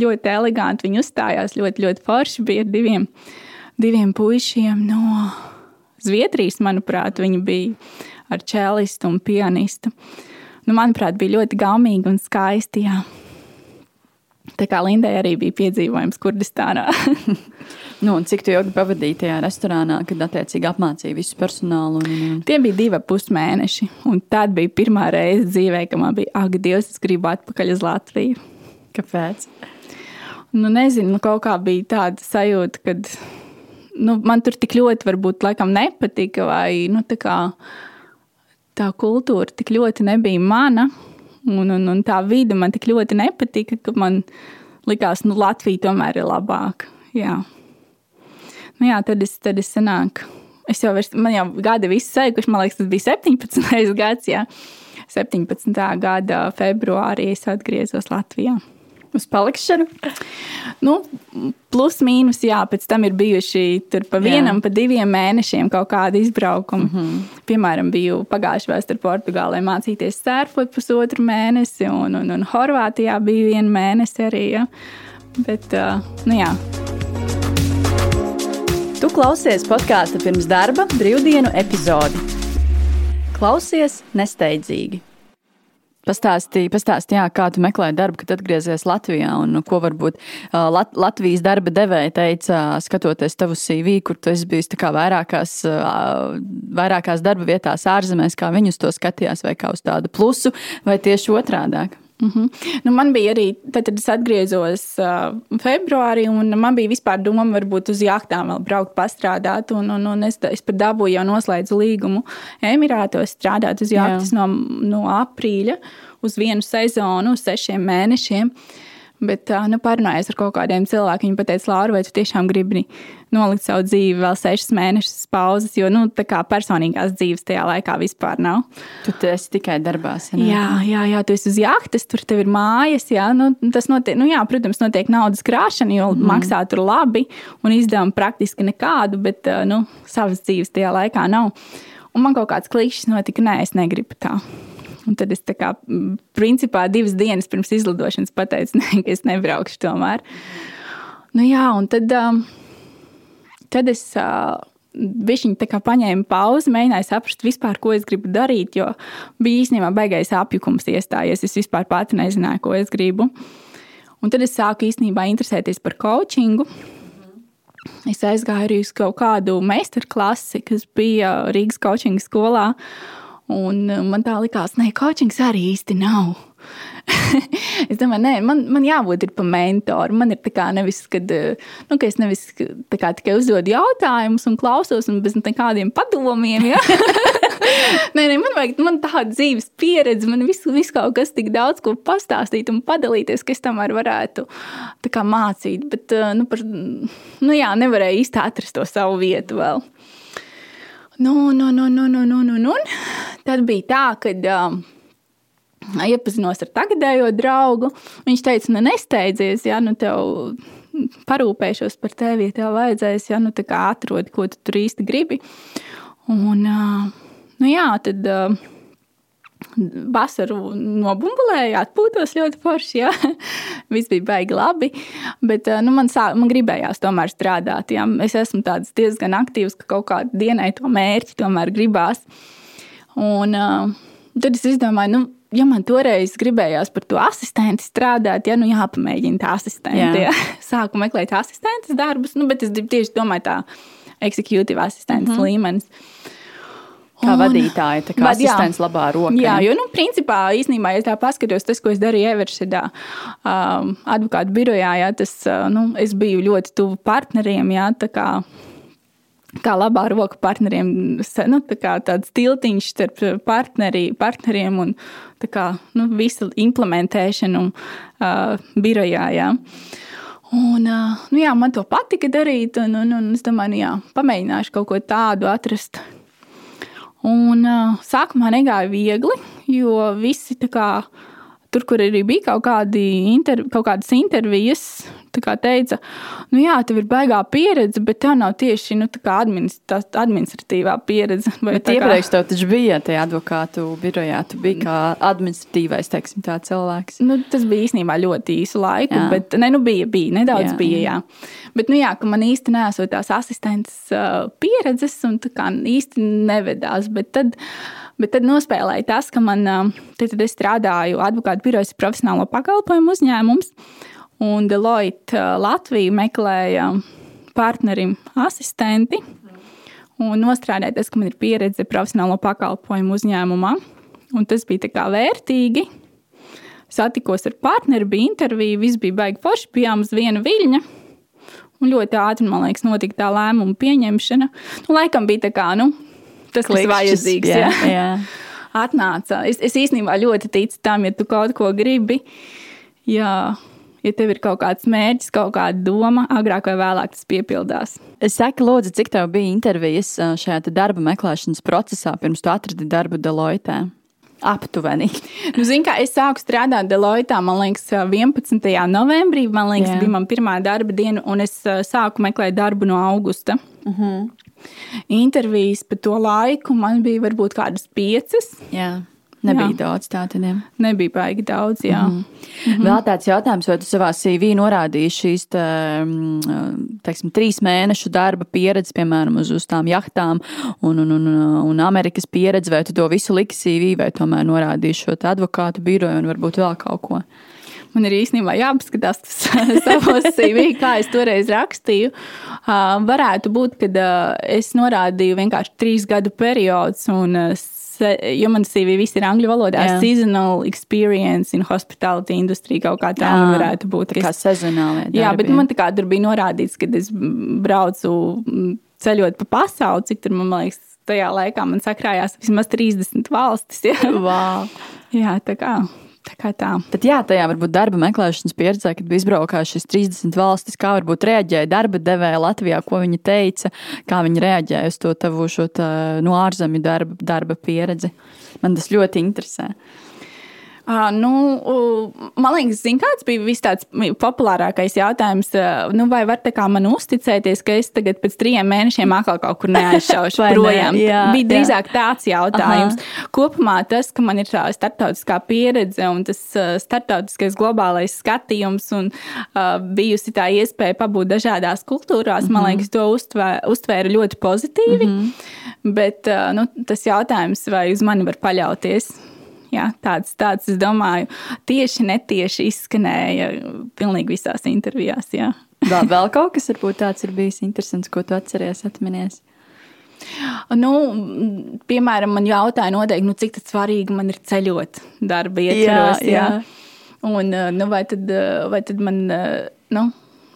ļoti eleganti. Viņi uzstājās ļoti, ļoti forši. Bija ar diviem, diviem puišiem no Zviedrijas, manuprāt, viņi bija ar čēlistu un pianistu. Nu, manuprāt, bija ļoti gaumīgi un skaisti. Jā. Tā kā Lindai arī bija piedzīvojums Kurdistānā. nu, cik ilgi pavadīji tajā restorānā, kad attiecīgi apmācīja visu personālu? Un, un... Tie bija divi pusmēneši. Un tad bija pirmā reize dzīvē, kad man bija, ak, Dievs, es gribu atpakaļ uz Latviju. Kāpēc? Nu, nezinu, nu, kaut kā bija tāda sajūta, ka nu, man tur tik ļoti varbūt laikam nepatika, vai nu, tā, kā, tā kultūra tik ļoti nebija mana. Un, un, un tā vide man tik ļoti nepatika, ka man likās, ka nu, Latvija tomēr ir labāka. Jā. Nu, jā, tad es, tad es sanāku. Es jau vairs, man jau gadi visi sēkuši, man liekas, tas bija 17. gads. Jā. 17. gada februārī es atgriezos Latvijā uz palikšanu? Nu, plus mīnus, jā, pēc tam ir bijuši tur pa vienam, jā. pa diviem mēnešiem kaut kādi izbraukumi. Mm -hmm. Piemēram, biju pagājušajā vēsturē Portugālē mācīties sērfot pusotru mēnesi, un, un, un Horvātijā bija viena mēnesi arī. Ja. Bet, uh, nu jā. Tu klausies podkāstu pirms darba brīvdienu epizodi. Klausies nesteidzīgi. Pastāstīja, pastāstī, kā tu meklēji darbu, kad atgriezies Latvijā, un ko varbūt Lat Latvijas darba devēja teica, skatoties tavu CV, kur tu esi bijis vairākās, vairākās darba vietās ārzemēs, kā viņus to skatījās, vai kā uz tādu plusu, vai tieši otrādāk. Mm -hmm. nu, man bija arī, tad, kad es atgriezos uh, februārī, un man bija vispār doma, varbūt uz jachtām vēl braukt, pastrādāt. Un, un, un es, es pat dabūju jau noslēdzu līgumu Emirātos strādāt uz jachtas no, no aprīļa uz vienu sezonu, uz sešiem mēnešiem. Uh, Bet, nu, parunājot ar kaut kādiem cilvēkiem, viņi teica, Laura, vai tu tiešām gribi nolikt savu dzīvi vēl sešas mēnešus pauzes, jo nu, tā kā personīgās dzīves tajā laikā vispār nav. Tu esi tikai darbās. Ja jā, jā, jā, tu esi uz jahtas, tur tev ir mājas. Jā, nu, tas notiek, nu, jā, protams, notiek naudas krāšana, jo mm. maksā tur labi un izdevumi praktiski nekādu, bet nu, savas dzīves tajā laikā nav. Un man kaut kāds klišs notika, nē, es negribu tā. Un tad es kā, principā divas dienas pirms izlidošanas pateicu, ne, ka es nebraukšu tomēr. Nu, jā, un tad, tad es Viņi tā kā paņēma pauzi, mēģināja saprast, vispār, ko es gribu darīt. Jo bija īstenībā baigais apjukums iestājies. Es vispār pati nezināju, ko es gribu. Un tad es sāku īstenībā interesēties par coachingu. Es aizgāju arī uz kaut kādu meistarklasi, kas bija Rīgas coaching skolā. Un uh, man tā likās, ka coachings arī īsti nav. es domāju, nē, man, man jābūt par mentoru. Man ir tā kā nevis, kad, uh, nu, ka es nevis kā, tikai uzdodu jautājumus un klausos, un bez nekādiem padomiem. Ja? nē, nē, man vajag man tādu dzīves pieredzi, man visu, visu kaut kas tik daudz ko pastāstīt un padalīties, ka es tam varētu kā, mācīt. Bet, uh, nu, par, nu, jā, nevarēju īsti atrast to savu vietu vēl. Nu, nu, nu, nu, nu, nu, nu, nu. Tad bija tā, ka um, iepazinos ar tagadējo draugu. Viņš teica, nu, nesteidzies, ja nu tev parūpēšos par tevi, ja tev vajadzēs, ja nu tā kā atrodi, ko tu tur īsti gribi. Un, uh, nu jā, tad. Uh, vasaru nobumbulēju, atpūtos ļoti forši. Ja? Viss bija baigi labi. Bet nu, man, sā, man gribējās tomēr strādāt. Ja? Es esmu diezgan aktīvs, ka kaut kādā dienā to mērķi tomēr gribās. Un, uh, tad es izdomāju, nu, ja man toreiz gribējās par to asistentu strādāt, ja nu jāpamēģina tā asistente. Jā. Ja? Sāku meklēt asistentes darbus, nu, bet es tieši domāju, tā executive asistents mm -hmm. līmenis. Kā un, vadītāja, tā kā vad, asistents jā, labā rokā. Jā, jo, nu, principā, īstenībā, ja tā paskatos, tas, ko es darīju Everšedā, um, advokātu birojā, jā, tas, nu, es biju ļoti tuvu partneriem, jā, tā kā, kā labā roka partneriem, nu, tā kā tāds tiltiņš starp partneri, partneriem un, tā kā, nu, visu implementēšanu uh, birojā, jā. Un, uh, nu, jā, man to patika darīt, un, un, un es domāju, nu, jā, pamēģināšu kaut ko tādu atrast, Un, uh, sākumā negāja viegli, jo visi kā, tur, kur arī bija kaut, kādi inter, kaut kādas intervijas, teica, nu jā, tev ir baigā pieredze, bet tev nav tieši nu, administratīvā pieredze. Bet iepriekš tev taču bija tajā advokātu birojā, tu biji kā administratīvais, teiksim, tā cilvēks. Nu, tas bija īstenībā ļoti īsu laiku, jā. bet ne, nu bija, bija, nedaudz jā, bija, jā. Bet, nu jā, man īsti nesot tās asistentes uh, pieredzes un tā kā īsti nevedās, bet tad Bet tad nospēlēja tas, ka man, tad, tad es strādāju advokātu birojas profesionālo pakalpojumu uzņēmums, un Deloitte Latvija meklēja partnerim asistenti. Un nostrādāja tas, ka man ir pieredze profesionālo pakalpojumu uzņēmumā. Un tas bija vērtīgi. Satikos ar partneri, bija intervija, viss bija baigi forši, bijām uz viena viļņa. Un ļoti ātri, man liekas, notika tā lēmuma pieņemšana. Nu, laikam bija tā kā, nu, tas, ir vajadzīgs. Jā, jā. jā. Atnāca. Es, es īstenībā ļoti ticu tam, ja tu kaut ko gribi. Jā. Ja tev ir kaut kāds mērķis, kaut kāda doma, agrāk vai vēlāk tas piepildās. Es saku, Lūdzu, cik tev bija intervijas šajā darba meklēšanas procesā, pirms tu atradi darbu Deloitte? Aptuveni. nu, zin, kā, es sāku strādāt Deloitte, man liekas, 11. novembrī. Man liekas, Jā. bija mana pirmā darba diena, un es sāku meklēt darbu no augusta. Uh mhm. -huh intervijas pa to laiku man bija varbūt kādas piecas. Jā. Nebija jā. daudz tādu. Nebija baigi daudz. Jā. Mm -hmm. Mm -hmm. Vēl tāds jautājums, vai tu savā CV norādīji šīs te, mm, teiksim, trīs mēnešu darba pieredzi, piemēram, uz, uz tām jahtām un, un, un, un Amerikas pieredzi, vai tu to visu liki CV, vai tomēr norādīji šo advokātu biroju un varbūt vēl kaut ko? Man ir īstenībā jāpaskatās savos CV, kā es toreiz rakstīju. Uh, varētu būt, ka uh, es norādīju vienkārši trīs gadu periodus, un, uh, jo man CV viss ir angļu valodā, Jā. seasonal experience in hospitality industry kaut kā tā Jā, varētu būt. Tā kā sezonāli. Jā, bet man tā kā tur bija norādīts, kad es braucu ceļot pa pasauli, cik tur man liekas. Tajā laikā man sakrājās vismaz 30 valstis. Jā, wow. jā tā kā. Tā kā tā. Bet jā, tajā varbūt darba meklēšanas pieredzē, kad bija izbraukājuši šīs 30 valstis, kā varbūt reaģēja darba devēja Latvijā, ko viņi teica, kā viņi reaģēja uz to tavu šo tā, no ārzemju darba, darba pieredzi. Man tas ļoti interesē. Uh, nu, man liekas, zin, kāds bija viss tāds populārākais jautājums. Uh, nu, vai var man uzticēties, ka es tagad pēc trim mēnešiem atkal kaut kur neaizšaušu projām? Ne? Jā, bija drīzāk jā. tāds jautājums. Aha. Kopumā tas, ka man ir tā starptautiskā pieredze un tas uh, starptautiskais globālais skatījums un uh, bijusi tā iespēja pabūt dažādās kultūrās, mm -hmm. man mhm. liekas, to uztvēra, uztvēra ļoti pozitīvi. Mm -hmm. Bet uh, nu, tas jautājums, vai uz mani var paļauties? Jā, tāds, tāds, es domāju, tieši netieši izskanēja pilnīgi visās intervijās. Jā. Vēl, vēl kaut kas varbūt tāds ir bijis interesants, ko tu atceries, atminies. Nu, piemēram, man jautāja, noteikti, nu, cik svarīgi man ir ceļot darba ietvaros. Jā, jā. jā. Un, nu, vai, tad, vai tad man. Nu,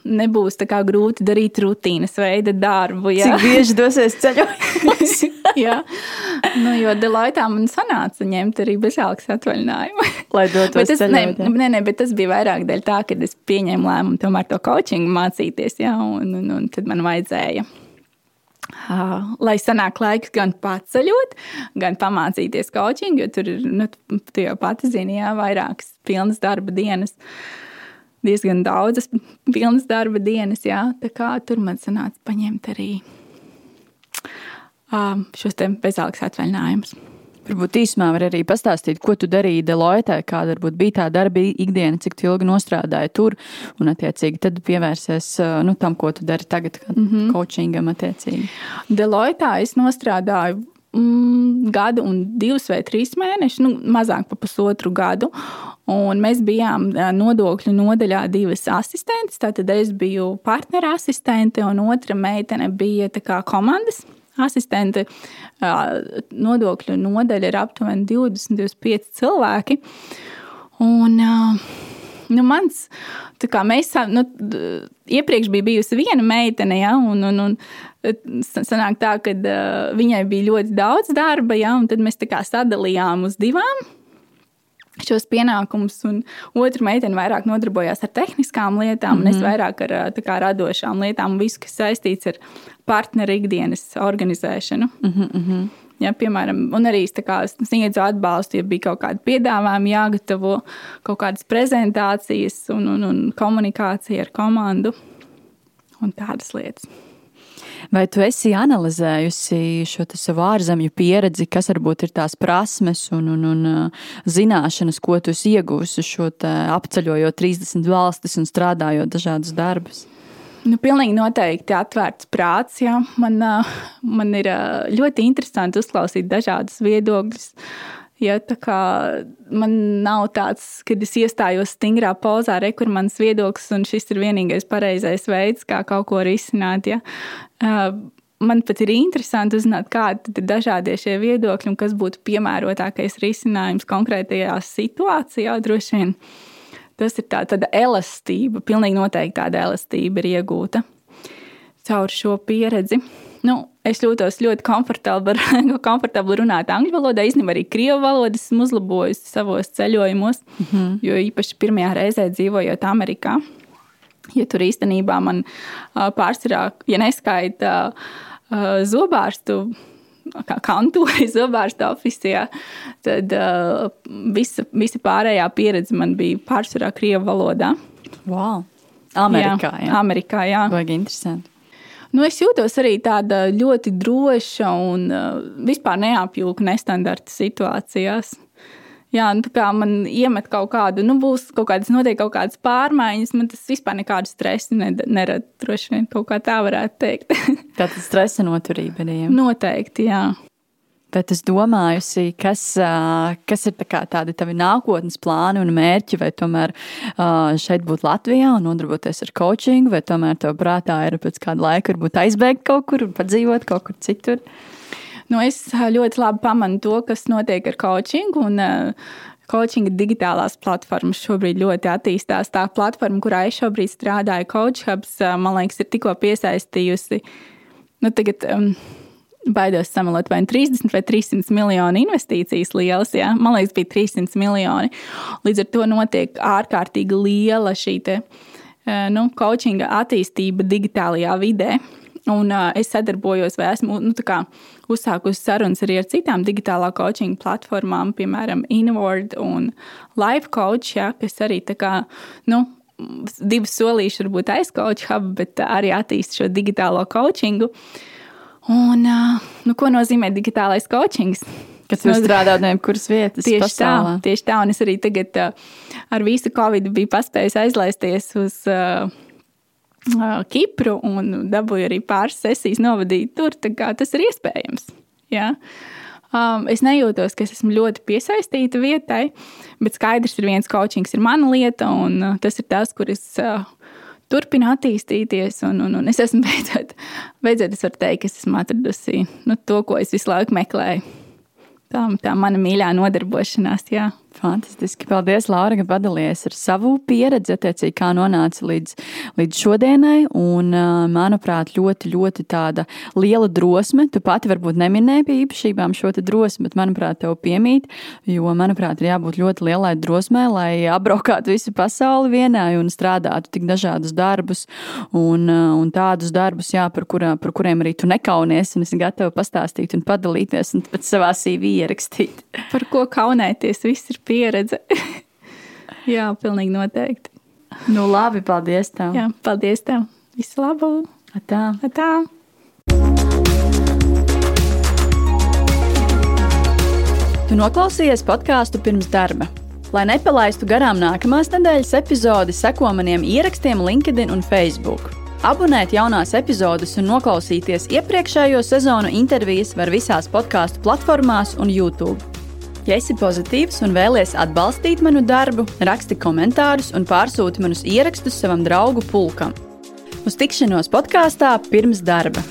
nebūs tā kā grūti darīt rutīnas veida darbu. Jā. Cik bieži dosies ceļojumos? jā, nu, jo Delaitā man sanāca ņemt arī bezalgas atvaļinājumu. Lai dotos tas, ceļot, ne, ne, ne, bet tas bija vairāk dēļ tā, ka es pieņēmu lēmumu tomēr to coachingu mācīties, jā, un, un, un tad man vajadzēja. Lai sanāk laiks gan paceļot, gan pamācīties coachingu, jo tur ir, nu, tu jau pati zini, jā, vairākas pilnas darba dienas. Uh, diezgan daudzas pilnas darba dienas. Jā, tā kā tur man sanāca paņemt arī um, šos bezalgas atvaļinājumus. Varbūt īsumā var arī pastāstīt, ko tu darīji Deloitte, kāda bija tā darba ikdiena, cik ilgi nostrādāji tur, un attiecīgi tad pievērsies nu, tam, ko tu dari tagad, mm -hmm. coachingam attiecīgi. Deloitte es nostrādāju mm, gadu un divus vai trīs mēnešus, nu, mazāk par pusotru gadu. Un mēs bijām nodokļu nodaļā divas asistentes. Tātad es biju partneru asistente, un otra meitene bija komandas asistente. Nodokļu nodaļa ir aptuveni 20, 25 cilvēki. Un, nu, mans, kā mēs, nu, iepriekš bija bijusi viena meitene, ja, un, un, un sanāk tā, ka uh, viņai bija ļoti daudz darba, ja, un tad mēs tā kā sadalījām uz divām šos pienākumus, un otra meitene vairāk nodarbojās ar tehniskām lietām, mm -hmm. un es mhm. vairāk ar kā, radošām lietām, visu, kas saistīts ar partneru ikdienas organizēšanu. Mm -hmm. Ja, piemēram, un arī es kā, sniedzu atbalstu, ja bija kaut kādi piedāvājumi, jāgatavo kaut kādas prezentācijas un, un, un komunikācija ar komandu un tādas lietas. Vai tu esi analizējusi šo savu ārzemju pieredzi, kas varbūt ir tās prasmes un, un, un uh, zināšanas, ko tu esi iegūsi šo apceļojot 30 valstis un strādājot dažādus darbus? Nu, pilnīgi noteikti atvērts prāts. Jā. Man, uh, man ir uh, ļoti interesanti uzklausīt dažādus viedokļus. Ja, man nav tāds, kad es iestājos stingrā pozā, re, kur mans viedoklis, un šis ir vienīgais pareizais veids, kā kaut ko risināt. Ja. Man pat ir interesanti uzzināt, kādi ir dažādie šie viedokļi un kas būtu piemērotākais risinājums konkrētajā situācijā. Droši vien tas ir tā, tāda elastība, pilnīgi noteikti tāda elastība ir iegūta caur šo pieredzi. Nu, es jūtos ļoti komfortabli, komfortabli runāt angļu valodā. Īstenībā arī krievu valodu esmu uzlabojusi savos ceļojumos, mm -hmm. jo īpaši pirmajā reizē dzīvojot Amerikā. Ja tur īstenībā man pārsvarā, ja neskaita zobārstu, kā kantori zobārstu oficiālā, tad visa, visa pārējā pieredze man bija pārsvarā krievu valodā. Wow! Amerikā, jā. jā. Amerikā, jā. Vajag interesanti. Nu, es jūtos arī tāda ļoti droša un uh, vispār neapjūka nestandarta situācijās. Jā, nu, tā kā man iemet kaut kādu, nu, būs kaut kādas, notiek kaut kādas pārmaiņas, man tas vispār nekādu stresu nerada. Droši vien kaut kā tā varētu teikt. Tātad stresa noturība ir. Noteikti, jā. Bet es domāju, kas, kas ir tā tādi tavi nākotnes plāni un mērķi, vai tomēr šeit būt Latvijā un nodarboties ar coachingu, vai tomēr tev prātā ir pēc kāda laika varbūt aizbēgt kaut kur, padzīvot kaut kur citur? Nu, es ļoti labi pamanu to, kas notiek ar coachingu. Un, Coachinga digitālās platformas šobrīd ļoti attīstās. Tā platforma, kurā es šobrīd strādāju, CoachHubs, man liekas, ir tikko piesaistījusi. Nu, tagad, um, baidos samalot vai 30 nu vai 300 miljonu investīcijas lielas. Ja? Man liekas, bija 300 miljoni. Līdz ar to notiek ārkārtīgi liela šī te, nu, coachinga attīstība digitālajā vidē. Un, uh, es sadarbojos, vai esmu nu, uzsākusi sarunas arī ar citām digitālā coaching platformām, piemēram, Inward un Life Coach, ja, kas arī tā kā, nu, divas solīši varbūt aizcoach hub, bet arī attīst šo digitālo coachingu. Uh, Un, nu, ko nozīmē digitālais coachings? Kas var strādāt no jebkuras vietas. Tieši pasaulē. tā, tieši tā. Un es arī tagad ar visu Covid biju paspējis aizlaisties uz uh, Kipru un dabūju arī pāris sesijas novadīt tur. Tas ir iespējams. Ja? Um, es nejūtos, ka es esmu ļoti piesaistīta vietai, bet skaidrs ir viens coachings ir mana lieta, un tas ir tas, kur es uh, turpina attīstīties. Un, un, un es esmu beidzot, beidzot es varu teikt, ka es esmu atradusi nu, to, ko es visu laiku meklēju. Tā, tā mana mīļā nodarbošanās. Jā. Fantastiski. Paldies, Laura, ka padalījies ar savu pieredzi, attiecīgi, kā nonāca līdz, līdz šodienai. Un, manuprāt, ļoti, ļoti tāda liela drosme. Tu pati varbūt neminēji pie īpašībām šo drosmi, bet, manuprāt, tev piemīt. Jo, manuprāt, ir jābūt ļoti lielai drosmei, lai apbraukātu visu pasauli vienā un strādātu tik dažādus darbus un, un tādus darbus, jā, par, kurā, par kuriem arī tu nekaunies. Un es esmu gatava pastāstīt un padalīties un pēc savā CV ierakstīt. Par ko kaunēties? Viss ir pieredze. Jā, pilnīgi noteikti. Nu, labi, paldies tev. Jā, paldies tev. Visu labu. Atā. Atā. Tu noklausījies podkāstu pirms darba. Lai nepalaistu garām nākamās nedēļas epizodi, seko maniem ierakstiem LinkedIn un Facebook. Abonēt jaunās epizodes un noklausīties iepriekšējo sezonu intervijas var visās podkāstu platformās un YouTube. Ja esi pozitīvs un vēlies atbalstīt manu darbu, raksti komentārus un pārsūti manus ierakstus savam draugu pulkam. Uz tikšanos podkāstā pirms darba!